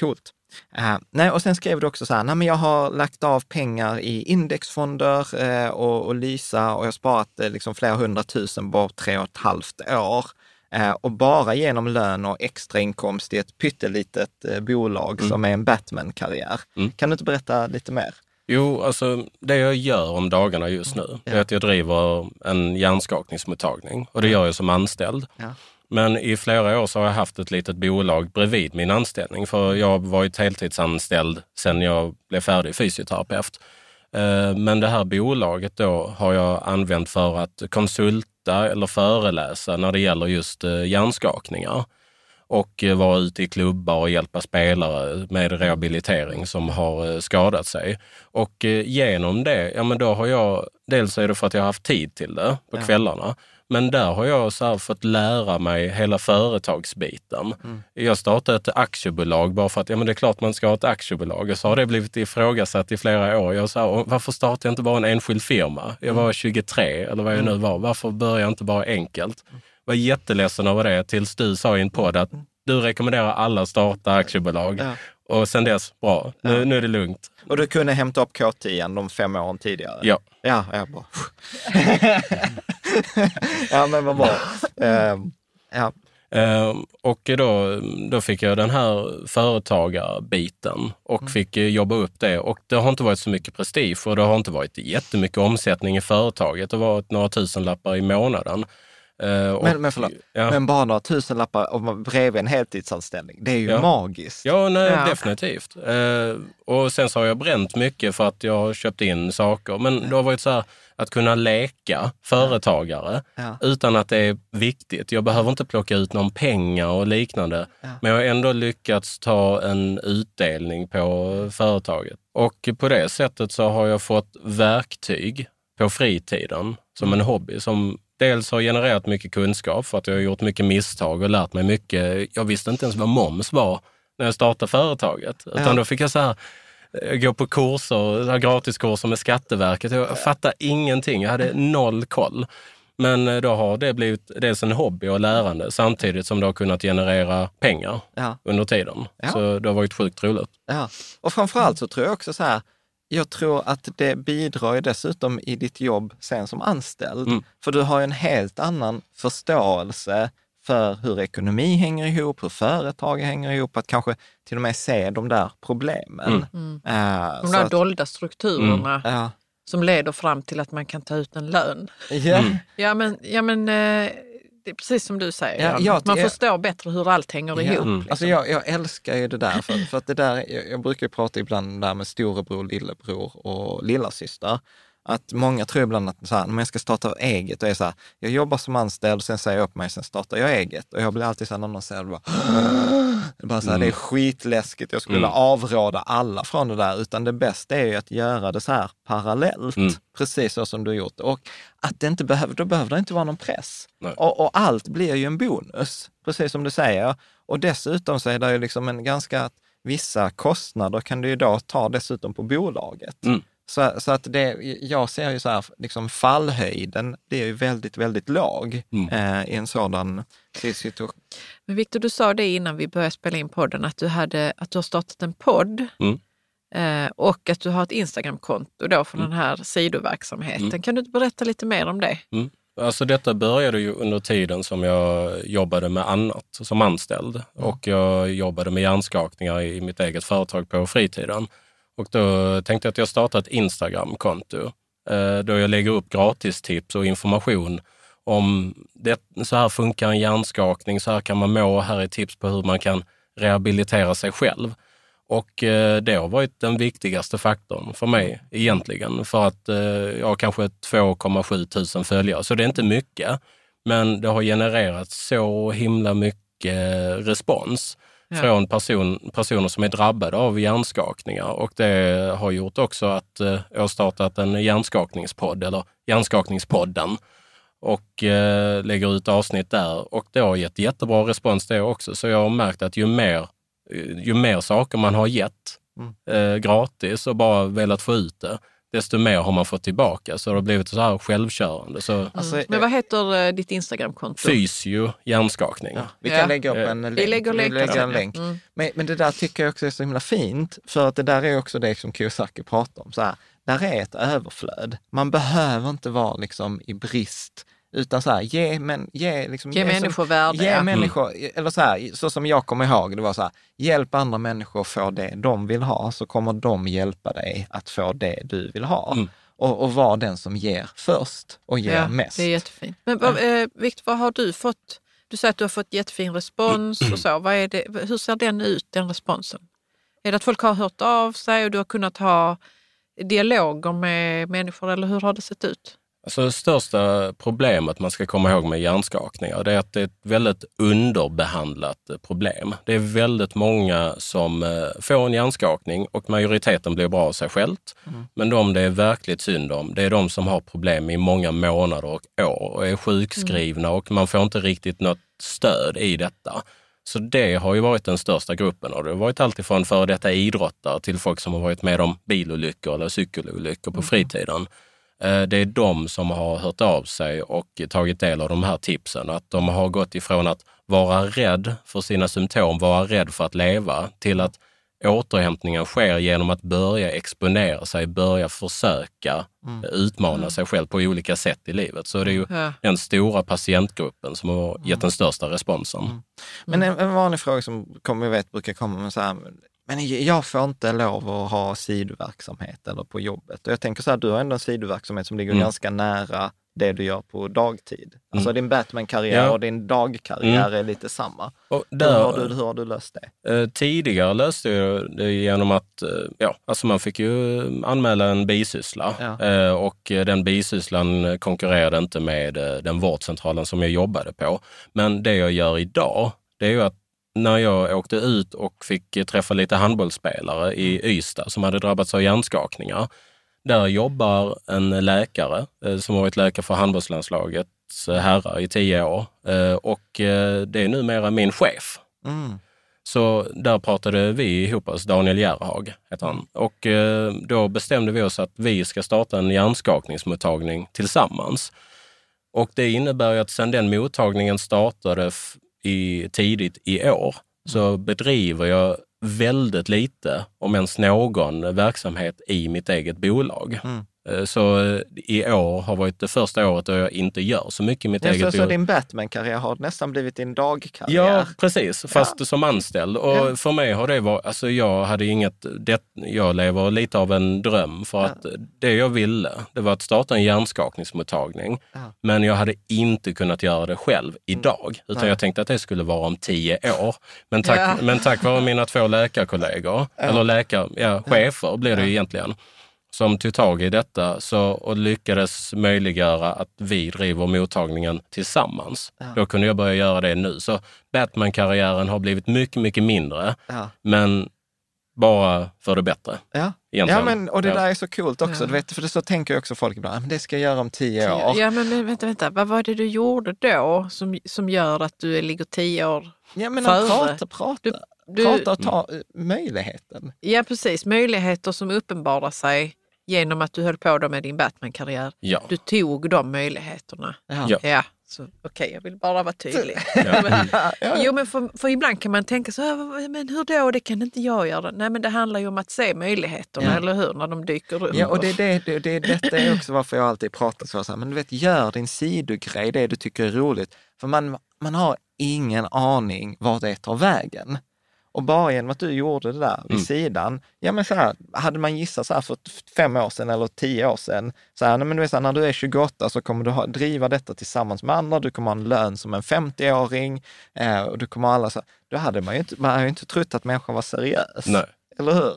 Coolt. Eh, nej, och sen skrev du också så här, nej men jag har lagt av pengar i indexfonder eh, och, och Lysa och jag har sparat eh, liksom flera hundratusen på tre och ett halvt år. Eh, och bara genom lön och extrainkomst i ett pyttelitet eh, bolag som är en Batman-karriär. Kan du inte berätta lite mer? Jo, alltså det jag gör om dagarna just nu är att jag driver en hjärnskakningsmottagning och det gör jag som anställd. Ja. Men i flera år så har jag haft ett litet bolag bredvid min anställning. För jag har varit heltidsanställd sedan jag blev färdig fysioterapeut. Eh, Men det här bolaget då har jag använt för att konsulta eller föreläsa när det gäller just eh, hjärnskakningar. Och eh, vara ute i klubbar och hjälpa spelare med rehabilitering som har eh, skadat sig. Och genom det, ja men då har jag, dels är det för att jag har haft tid till det på kvällarna, men där har jag så fått lära mig hela företagsbiten. Jag startade ett aktiebolag bara för att ja, men det är klart man ska ha ett aktiebolag. Och så har det blivit ifrågasatt i flera år. Jag sa, varför startar jag inte bara en enskild firma? Jag var 23 eller vad jag nu var. Varför börjar jag inte bara enkelt? var jätteledsen över det tills du sa i en podd att du rekommenderar alla att starta aktiebolag. Ja. Och sen dess, bra, nu, nu är det lugnt. Och du kunde hämta upp K10 de fem åren tidigare? Ja. Ja, ja bra. ja, men vad bra. Ehm, ja. Eh, och då, då fick jag den här företagarbiten och fick eh, jobba upp det. Och det har inte varit så mycket prestige och det har inte varit jättemycket omsättning i företaget. Det har varit några tusenlappar i månaden. Eh, och- Men, men förlåt, Ja. men bara några tusenlappar om- bredvid en heltidsanställning, det är ju Ja. magiskt. Ja, nej, Ja. definitivt. Eh, och sen så har jag bränt mycket för att jag har köpt in saker. Men det har varit så här att kunna leka företagare Ja. utan att det är viktigt. Jag behöver inte plocka ut någon pengar och liknande. Men jag har ändå lyckats ta en utdelning på företaget. Och på det sättet så har jag fått verktyg på fritiden som en hobby som dels har genererat mycket kunskap för att jag har gjort mycket misstag och lärt mig mycket. Jag visste inte ens vad moms var när jag startade företaget. Utan Ja. då fick jag så här, eh, gå på kurser, gratiskurser med Skatteverket. Jag fattade ingenting, jag hade noll koll. Men eh, då har det blivit dels en hobby och lärande samtidigt som det har kunnat generera pengar Ja. under tiden. Ja. Så det har varit sjukt roligt. Ja. Och framförallt så tror jag också så här, jag tror att det bidrar ju dessutom i ditt jobb sen som anställd. Mm. För du har ju en helt annan förståelse för hur ekonomi hänger ihop, hur företag hänger ihop, att kanske till och med se de där problemen. Mm. Eh, De där att- dolda strukturerna Ja. som leder fram till att man kan ta ut en lön. Ja. Mm. Ja men, ja, men eh, det är precis som du säger, Ja, jag- man jag- förstår bättre hur allt hänger ihop. Mm. liksom. Alltså jag, jag älskar ju det där, för, för att det där, jag, brukar prata ibland där med storebror, lillebror och lillasyster. Att många tror ibland att så här, när jag ska starta eget, och är så här, jag jobbar som anställd, sen säger jag upp mig, sen startar jag eget. Och jag blir alltid så här, någon säger det, bara, det är bara så här, det är skitläskigt, jag skulle Mm. avråda alla från det där, utan det bästa är ju att göra det så här parallellt, Mm. precis så som du har gjort. Och att det inte behöver, då behöver det inte vara någon press. Och, och allt blir ju en bonus, precis som du säger. Och dessutom så är det ju liksom en ganska, vissa kostnader kan du ju då ta dessutom på bolaget. Mm. Så, så att det, jag ser ju så här, liksom fallhöjden, det är ju väldigt, väldigt låg Mm. eh, i en sådan situation. Men Victor, du sa det innan vi började spela in podden, att du, hade, att du har startat en podd Mm. eh, och att du har ett Instagramkonto då för den här sidoverksamheten. Mm. Kan du berätta lite mer om det? Mm. Alltså detta började ju under tiden som jag jobbade med annat som anställd och jag jobbade med hjärnskakningar i mitt eget företag på fritiden. Och då tänkte jag att jag startar ett Instagramkonto eh, då jag lägger upp gratistips och information om det, så här funkar en hjärnskakning, så här kan man må, här är tips på hur man kan rehabilitera sig själv. Och eh, det har varit den viktigaste faktorn för mig egentligen. För att eh, jag har kanske 2,7 tusen följare, så det är inte mycket. Men det har genererat så himla mycket eh, respons Ja. från person, personer som är drabbade av hjärnskakningar. Och det har gjort också att eh, jag har startat en hjärnskakningspodd, eller Hjärnskakningspodden och eh, lägger ut avsnitt där. Och det har gett jättebra respons det också. Så jag har märkt att ju mer, ju mer saker man har gett eh, gratis och bara velat få ut det, desto mer har man fått tillbaka. Så det har blivit så här självkörande. Så Alltså, Men vad heter eh, ditt Instagramkonto? fysio, hjärnskakning. Ja, vi kan Ja. lägga upp Eh, en länk. Vi lägger länkar lägger en länk. Mm. Men, men det där tycker jag också är så himla fint, för att det där är också det som Kiyosaki pratar om. Så här, där är ett överflöd. Man behöver inte vara liksom i brist, utan så här, ge, men, ge, liksom, Ge som- människor värde, Ge ja. människor, eller så här, så som jag kommer ihåg, det var så här, hjälp andra människor att få det de vill ha, så kommer de hjälpa dig att få det du vill ha. Mm. Och, och vara den som ger först och ger Ja, mest. det är jättefint. Men vad, eh, Victor, vad har du fått? Du säger att du har fått jättefin respons och så. Vad är det, hur ser den ut, den responsen? Är det att folk har hört av sig och du har kunnat ha dialoger med människor eller hur har det sett ut? Alltså det största problemet man ska komma ihåg med hjärnskakningar, det är att det är ett väldigt underbehandlat eh, problem. Det är väldigt många som eh, får en hjärnskakning och majoriteten blir bra av sig självt. Men de det är verkligt synd om, det är de som har problem i många månader och år och är sjukskrivna och man får inte riktigt något stöd i detta. Så det har ju varit den största gruppen och det har varit alltifrån före detta idrottare till folk som har varit med om bilolyckor eller cykelolyckor på fritiden. Eh, Det är de som har hört av sig och tagit del av de här tipsen. Att de har gått ifrån att vara rädd för sina symptom, vara rädd för att leva, till att återhämtningen sker genom att börja exponera sig, börja försöka eh, utmana sig själv på olika sätt i livet. Så det är ju Ja. den stora patientgruppen som har gett den största responsen. Men en, en vanlig fråga som kommer, jag vet brukar komma med så här, men jag får inte lov att ha sidoverksamhet eller på jobbet. Och jag tänker så här, du har ändå en sidoverksamhet som ligger Mm. ganska nära det du gör på dagtid. Alltså din Batman-karriär Ja. och din dagkarriär är lite samma. Och Hur, där, har du, hur har du löst det? Eh, tidigare löste jag det genom att, eh, ja, alltså man fick ju anmäla en bisyssla Ja. eh, och eh, den bisysslan konkurrerade inte med eh, den vårdcentralen som jag jobbade på. Men det jag gör idag, det är ju att när jag åkte ut och fick träffa lite handbollsspelare i Ystad som hade drabbats av hjärnskakningar. Där jobbar en läkare eh, som har varit läkare för handbollslandslagets eh, herrar i tio år eh, och det är numera min chef. Mm. Så där pratade vi ihop oss, Daniel Järhag heter han. Och eh, då bestämde vi oss att vi ska starta en hjärnskakningsmottagning tillsammans. Och det innebär ju att sedan den mottagningen startade i, tidigt i år så bedriver jag väldigt lite, om ens någon, verksamhet i mitt eget bolag. Mm. Eh, Så eh, i år har varit det första året då jag inte gör så mycket i mitt Ja, eget så, så din Batman-karriär har nästan blivit din dagkarriär. Ja, precis. Fast som anställd. Och Ja. för mig har det varit, alltså jag hade inget, det, jag lever lite av en dröm för att det jag ville, det var att starta en hjärnskakningsmottagning. Ja. Mm. Men jag hade inte kunnat göra det själv idag, utan jag tänkte att det skulle vara om tio år. Men tack, Ja. men tack vare mina två läkarkollegor, eller läkar, ja, chefer blir det ju egentligen, som tog tag i detta så, och lyckades möjliggöra att vi driver mottagningen tillsammans. Då kunde jag börja göra det nu. Så Batman-karriären har blivit mycket, mycket mindre, Ja. men bara för det bättre. Ja. Egentligen. ja, men och det Ja. där är så coolt också. Du vet, för det så tänker ju också folk ibland, "Ah, men det ska jag göra om tio år. Ja, men, men vänta, vänta, vad var det du gjorde då som, som gör att du ligger tio år Ja, men före? prata, prata, Du- du- prata och ta eh, möjligheten. Ja, precis. Möjligheter som uppenbarar sig genom att du höll på då med din Batman-karriär. Ja. Du tog de möjligheterna. Ja. Ja. Okej, jag vill bara vara tydlig. Ja. Men, jo, men för, för ibland kan man tänka så, "Ah, men hur då, det kan inte jag göra. Nej, men det handlar ju om att se möjligheterna, Ja. eller hur, när de dyker upp. Ja, och det, är det, det, det, detta är också varför jag alltid pratar så, här, men du vet, gör din sidogrej, det du tycker är roligt. För man, man har ingen aning var det tar vägen. Och bara genom att du gjorde det där vid Mm. sidan, ja men så här, hade man gissat så här för fem år sedan eller tio år sedan, så här, nej, men du så här, när du är 28 så kommer du ha, driva detta tillsammans med andra, du kommer ha en lön som en 50-åring, eh, och du kommer alla så, då hade man ju inte, man hade ju inte trott att människan var seriös. Nej. Eller hur?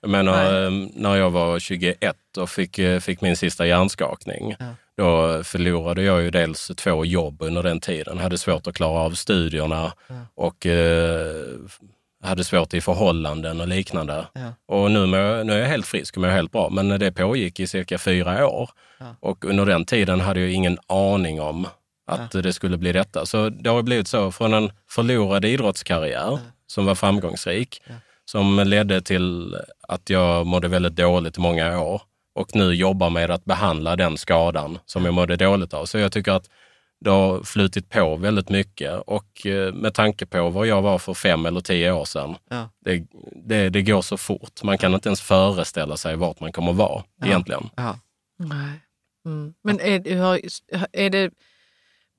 Jag menar, eh, när jag var 21 och fick, eh, fick min sista hjärnskakning, Ja. då förlorade jag ju dels två jobb under den tiden. Hade svårt att klara av studierna och eh, hade svårt i förhållanden och liknande. Ja. Och nu, jag, nu är jag helt frisk och mår helt bra, men det pågick i cirka fyra år. Ja. Och under den tiden hade jag ingen aning om att det skulle bli detta. Så det har blivit så från en förlorad idrottskarriär som var framgångsrik, som ledde till att jag mådde väldigt dåligt i många år och nu jobbar med att behandla den skadan som jag mådde dåligt av. Så jag tycker att det har flutit på väldigt mycket och eh, med tanke på vad jag var för fem eller tio år sedan, Ja. det, det, det går så fort. Man kan inte ens föreställa sig vart man kommer vara egentligen. Ja. Nej. Mm. Men är, du har- är det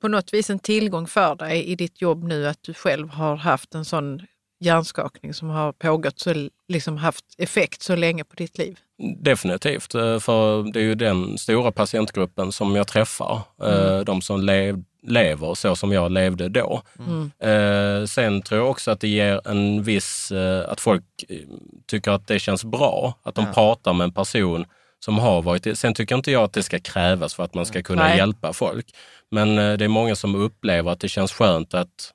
på något vis en tillgång för dig i ditt jobb nu att du själv har haft en sån hjärnskakning som har pågått så, liksom haft effekt så länge på ditt liv? Definitivt, eh, för det är ju den stora patientgruppen som jag träffar. eh, De som lev, lever så som jag levde då. Eh, Sen tror jag också att det ger en viss, att folk tycker att det känns bra, att de pratar med en person som har varit. Sen tycker inte jag att det ska krävas för att man ska kunna Nej. hjälpa folk. Men det är många som upplever att det känns skönt att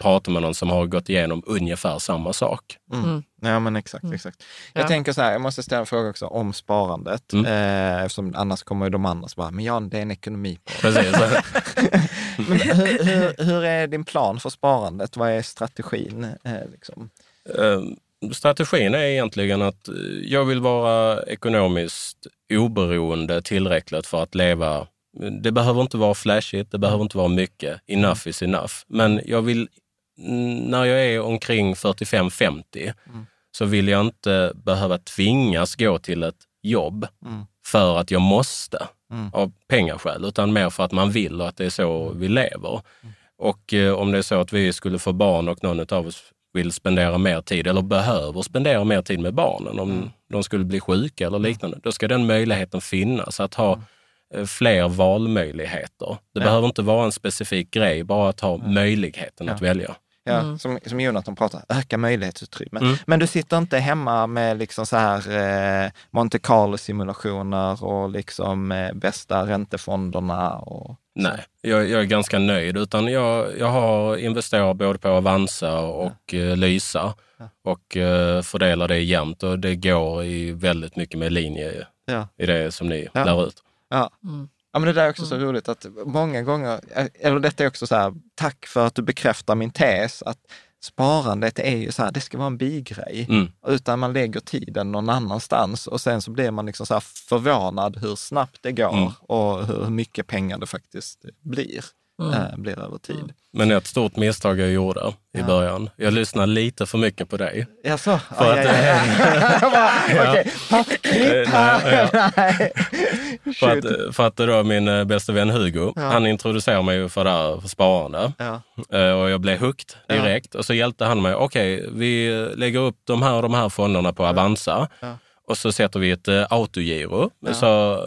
prata med någon som har gått igenom ungefär samma sak. Mm. Ja, men exakt. exakt. Jag Ja. tänker så här, jag måste ställa en fråga också om sparandet. Mm. Eh, eftersom annars kommer ju de andra som bara, men Jan, det är en ekonomi på. Precis. men hur, hur, hur är din plan för sparandet? Vad är strategin? Eh, liksom? Eh, Strategin är egentligen att eh, jag vill vara ekonomiskt oberoende tillräckligt för att leva. Det behöver inte vara flashigt, det behöver inte vara mycket. Enough is enough. Men jag vill, mm, när jag är omkring 45-50, så vill jag inte behöva tvingas gå till ett jobb för att jag måste av pengaskäl, utan mer för att man vill och att det är så vi lever. Och eh, om det är så att vi skulle få barn och någon av oss vill spendera mer tid eller behöver spendera mer tid med barnen, om de skulle bli sjuka eller liknande, då ska den möjligheten finnas att ha fler valmöjligheter. Det behöver inte vara en specifik grej, bara att ha möjligheten att välja. Ja, som, som Jonathan pratar, öka möjlighetsutrymme. Mm. Men du sitter inte hemma med liksom så här eh, Monte Carlo-simulationer och liksom eh, bästa räntefonderna och Nej, jag, jag är ganska nöjd. Utan jag, jag har investerat både på Avanza och eh, Lysa och eh, fördelar det jämnt och det går i väldigt mycket med linje Ja. i det som ni Ja. lär ut. Ja. ja, men det där är också så roligt att många gånger, eller detta är också så här, tack för att du bekräftar min tes, att sparandet är ju så här, det ska vara en bigrej, Mm. utan man lägger tiden någon annanstans och sen så blir man liksom så här förvånad hur snabbt det går Mm. och hur mycket pengar det faktiskt blir. Mm. eh, blir över tid. Men ett stort misstag jag gjorde i början, jag lyssnade lite för mycket på dig. Jaså? För Aj, att- aj, aj. Okej, klipp här. Nej. För att, för att då min eh, bästa vän Hugo, Ja. han introducerade mig för det här för sparande. Ja. Eh, Och jag blev hooked direkt. Och så hjälpte han mig. Okej, vi lägger upp de här och de här fonderna på Avanza. Ja. Och så sätter vi ett eh, autogiro. Så,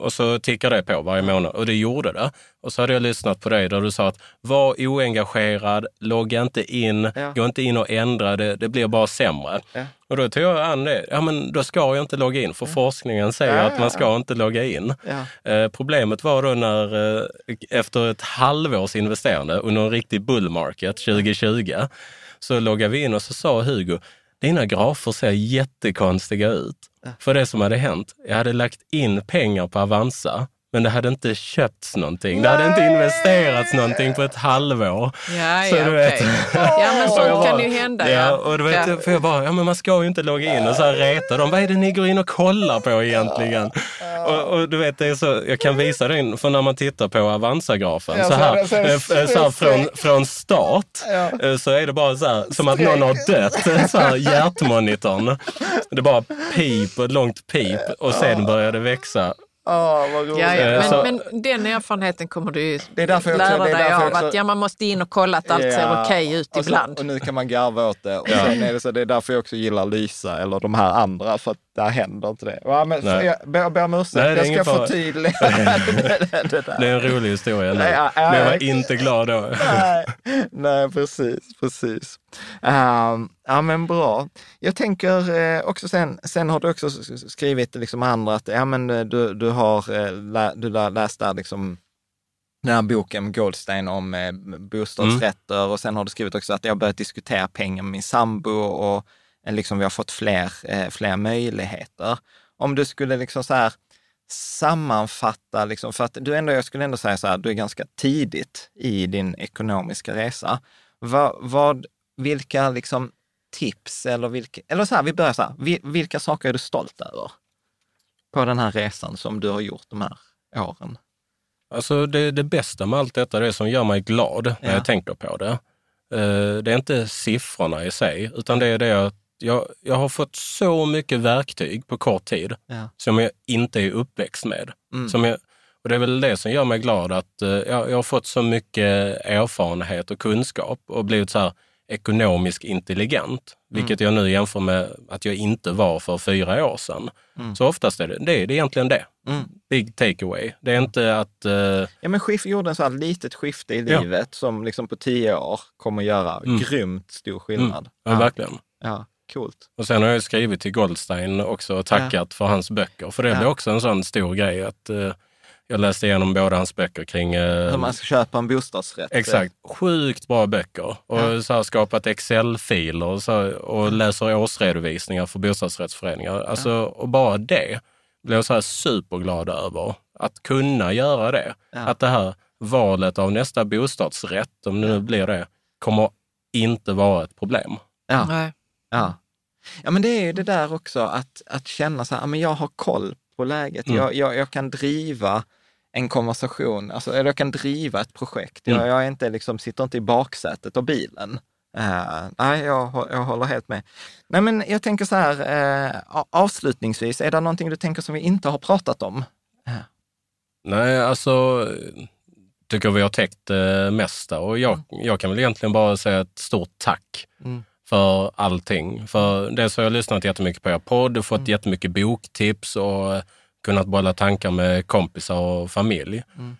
och så tickar det på varje månad. Och det gjorde det. Och så hade jag lyssnat på dig där du sa att var oengagerad, logga inte in, Ja. gå inte in och ändra, det, det blir bara sämre. Ja. Och då tog jag an det. Ja, men då ska jag inte logga in, för forskningen säger Ja, att man ska inte logga in. Ja. Eh, problemet var då när eh, efter ett halvårs investerande under en riktig bull market 2020 så loggade vi in och så sa Hugo, dina grafer ser jättekonstiga ut. För det som hade hänt, jag hade lagt in pengar på Avanza men det hade inte köpts någonting. Det hade inte investerats någonting på ett halvår. Ja, Så ja, du vet. Ja, men sånt kan ju hända. Ja, och du vet, Ja. för jag bara, ja men man ska ju inte logga in och så här reta dem. Vad är det ni går in och kollar på egentligen? Och, och du vet, det är så, jag kan visa dig, för när man tittar på Avanza-grafen, Ja, så så här, så här eh, f- så här från, från start, Ja. eh, så är det bara så här, som att någon har dött, så här hjärtmonitorn. Det är bara pip, ett långt pip och sen börjar det växa. Åh, vad roligt. Ja, ja. Så- Men, men den erfarenheten kommer du Det är därför jag också- lära det är dig därför av. jag också- Att ja, man måste in och kolla att allt ser Ja, okej ut och så- ibland. Och nu kan man garva åt det. Och sen är det, så, det är därför jag också gillar Lysa eller de här andra, för att där händer inte det. Ja, men, Nej. jag ber, ber om Nej, ursäkt, det är jag ska förtydliga det, det, det är en rolig historia nu, Ja, ja, men jag var ja. inte glad då. Nej, nej, precis, precis. Ehm, ja, men bra. Jag tänker eh, också sen, sen har du också skrivit liksom andra att ja, men eh, du, du har eh, lä, du lä, läst där liksom den här boken Goldstein om eh, bostadsrätter och sen har du skrivit också att jag börjat diskutera pengar med min sambo och liksom vi har fått fler, eh, fler möjligheter. Om du skulle liksom så här sammanfatta, liksom, för att du ändå, jag skulle ändå säga så här, du är ganska tidigt i din ekonomiska resa. Vad, vad, vilka liksom tips eller vilka, eller så här, vi börjar så här, vi- vilka saker är du stolt över på den här resan som du har gjort de här åren? Alltså det, det bästa med allt detta, det som gör mig glad när Ja. jag tänker på det, eh, det är inte siffrorna i sig, utan det är det att jag, jag har fått så mycket verktyg på kort tid Ja. som jag inte är uppväxt med. Mm. Som jag, och det är väl det som gör mig glad, att eh, jag, jag har fått så mycket erfarenhet och kunskap och blivit så här ekonomiskt intelligent, vilket jag nu jämför med att jag inte var för fyra år sedan. Så oftast är det, det, är- det är egentligen det. Mm. Big takeaway. Det är inte att eh, Ja, men skift, gjorde en så här litet skifte i Ja. livet som liksom på tio år kommer göra Mm. grymt stor skillnad. Ja, verkligen. ja, coolt. Och sen har jag skrivit till Goldstein också och tackat för hans böcker. För det Ja. blev också en sån stor grej att eh, jag läste igenom båda hans böcker kring... Eh, Hur man ska köpa en bostadsrätt. Exakt. Sjukt bra böcker. Och Ja. så här skapat Excel-filer och, så, och läser årsredovisningar för bostadsrättsföreningar. Alltså, Och bara det blev jag så här superglad över. Att kunna göra det. Ja. Att det här valet av nästa bostadsrätt, om det nu blir det, kommer inte vara ett problem. Ja. Nej. Ja. ja, men det är ju det där också att, att känna så här, ja, men jag har koll på läget. Mm. Jag, jag, jag kan driva en konversation, alltså, eller jag kan driva ett projekt. Jag, Mm. jag är inte, liksom, sitter inte i baksätet av bilen. Eh, nej, jag, jag håller helt med. Nej, men jag tänker så här, uh, avslutningsvis, är det någonting du tänker som vi inte har pratat om? Nej, alltså tycker vi har täckt det mesta och jag, jag kan väl egentligen bara säga ett stort tack Mm. för allting. För dels har jag lyssnat jättemycket på er podd och fått Mm. jättemycket boktips och kunnat bolla tankar med kompisar och familj. Mm.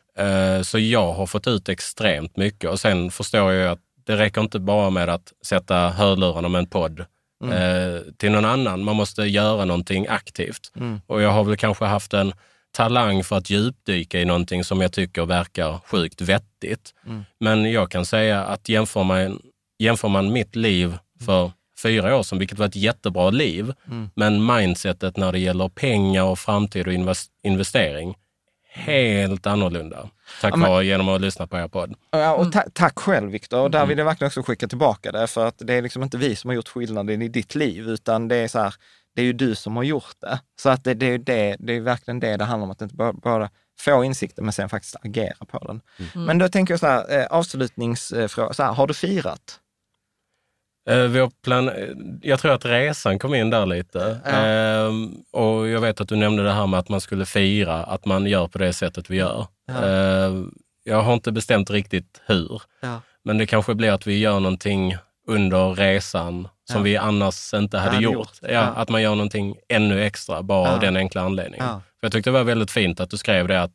Eh, Så jag har fått ut extremt mycket och sen förstår jag att det räcker inte bara med att sätta hörlurarna med en podd Mm. eh, till någon annan. Man måste göra någonting aktivt. Mm. Och jag har väl kanske haft en talang för att djupdyka i någonting som jag tycker verkar sjukt vettigt. Mm. Men jag kan säga att jämför man, jämför man mitt liv för fyra år sedan, vilket var ett jättebra liv, Mm. men mindsetet när det gäller pengar och framtid och invest- investering, helt annorlunda. Tack Ja, men- vare genom att lyssna på er podd. Ja, och ta- tack själv Viktor. Och där Mm. vill jag verkligen också skicka tillbaka det, för att det är liksom inte vi som har gjort skillnaden i ditt liv, utan det är så här, det är ju du som har gjort det. Så att det, det är ju det, det är verkligen det det handlar om, att inte bara, bara få insikten men sen faktiskt agera på den. Mm. Men då tänker jag så här, eh, avslutningsfråga, så här, har du firat? Eh, Vi plan... eh, Jag tror att resan kom in där lite. Ja. Ehm, och jag vet att du nämnde det här med att man skulle fira, att man gör på det sättet vi gör. Ja. Ehm, jag har inte bestämt riktigt hur, Ja. men det kanske blir att vi gör någonting under resan som vi annars inte hade, hade gjort. gjort. Att man gör någonting ännu extra, bara av den enkla anledningen. För jag tyckte det var väldigt fint att du skrev det att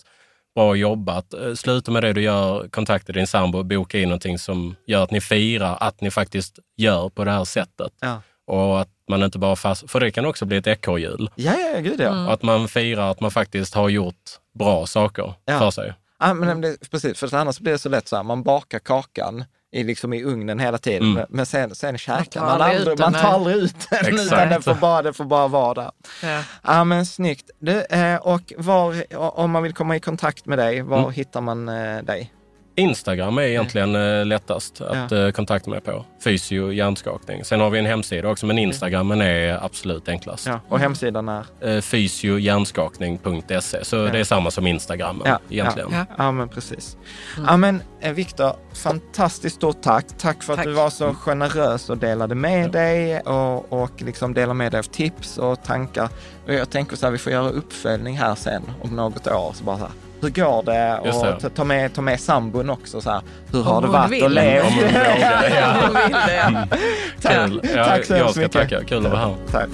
bra jobbat, Eh, sluta med det du gör, kontakta din sambo, boka in någonting som gör att ni firar att ni faktiskt gör på det här sättet. Ja. Och att man inte bara fast, för det kan också bli ett ekorrhjul. Ja, ja, gud ja. Och att man firar att man faktiskt har gjort bra saker Ja. för sig. Ja, men det, precis, för annars blir det så lätt så här, man bakar kakan i, liksom i ugnen hela tiden, Mm. men- sen, sen käkar tar man aldrig den, man tar aldrig ut den, utan Exakt. den får bara, det får bara vara där. Ja. Ja, men snyggt. Du, eh, och var, om man vill komma i kontakt med dig, var Mm. hittar man eh, dig? Instagram är egentligen eh, lättast att Ja. eh, kontakta mig på. Fysio hjärnskakning. Sen har vi en hemsida också, men Instagramen är absolut enklast. Ja, och hemsidan är? Eh, Fysiohjärnskakning.se. Så det är samma som Instagramen Ja, egentligen. Ja. Ja, men precis. Ja, men Viktor, fantastiskt stort tack. Tack för att Tack. du var så generös och delade med dig och, och liksom delade med dig av tips och tankar. Jag tänker så här, vi får göra uppföljning här sen om något år. Så bara så här, hur går det? Just det. Och ta, ta, med, ta med sambon också så här, hur Om har det varit att leva? Om hon vill det, ja. Tack. Ja, Tack så jag hemskt ska mycket. tacka. Kul att vara här. Tack.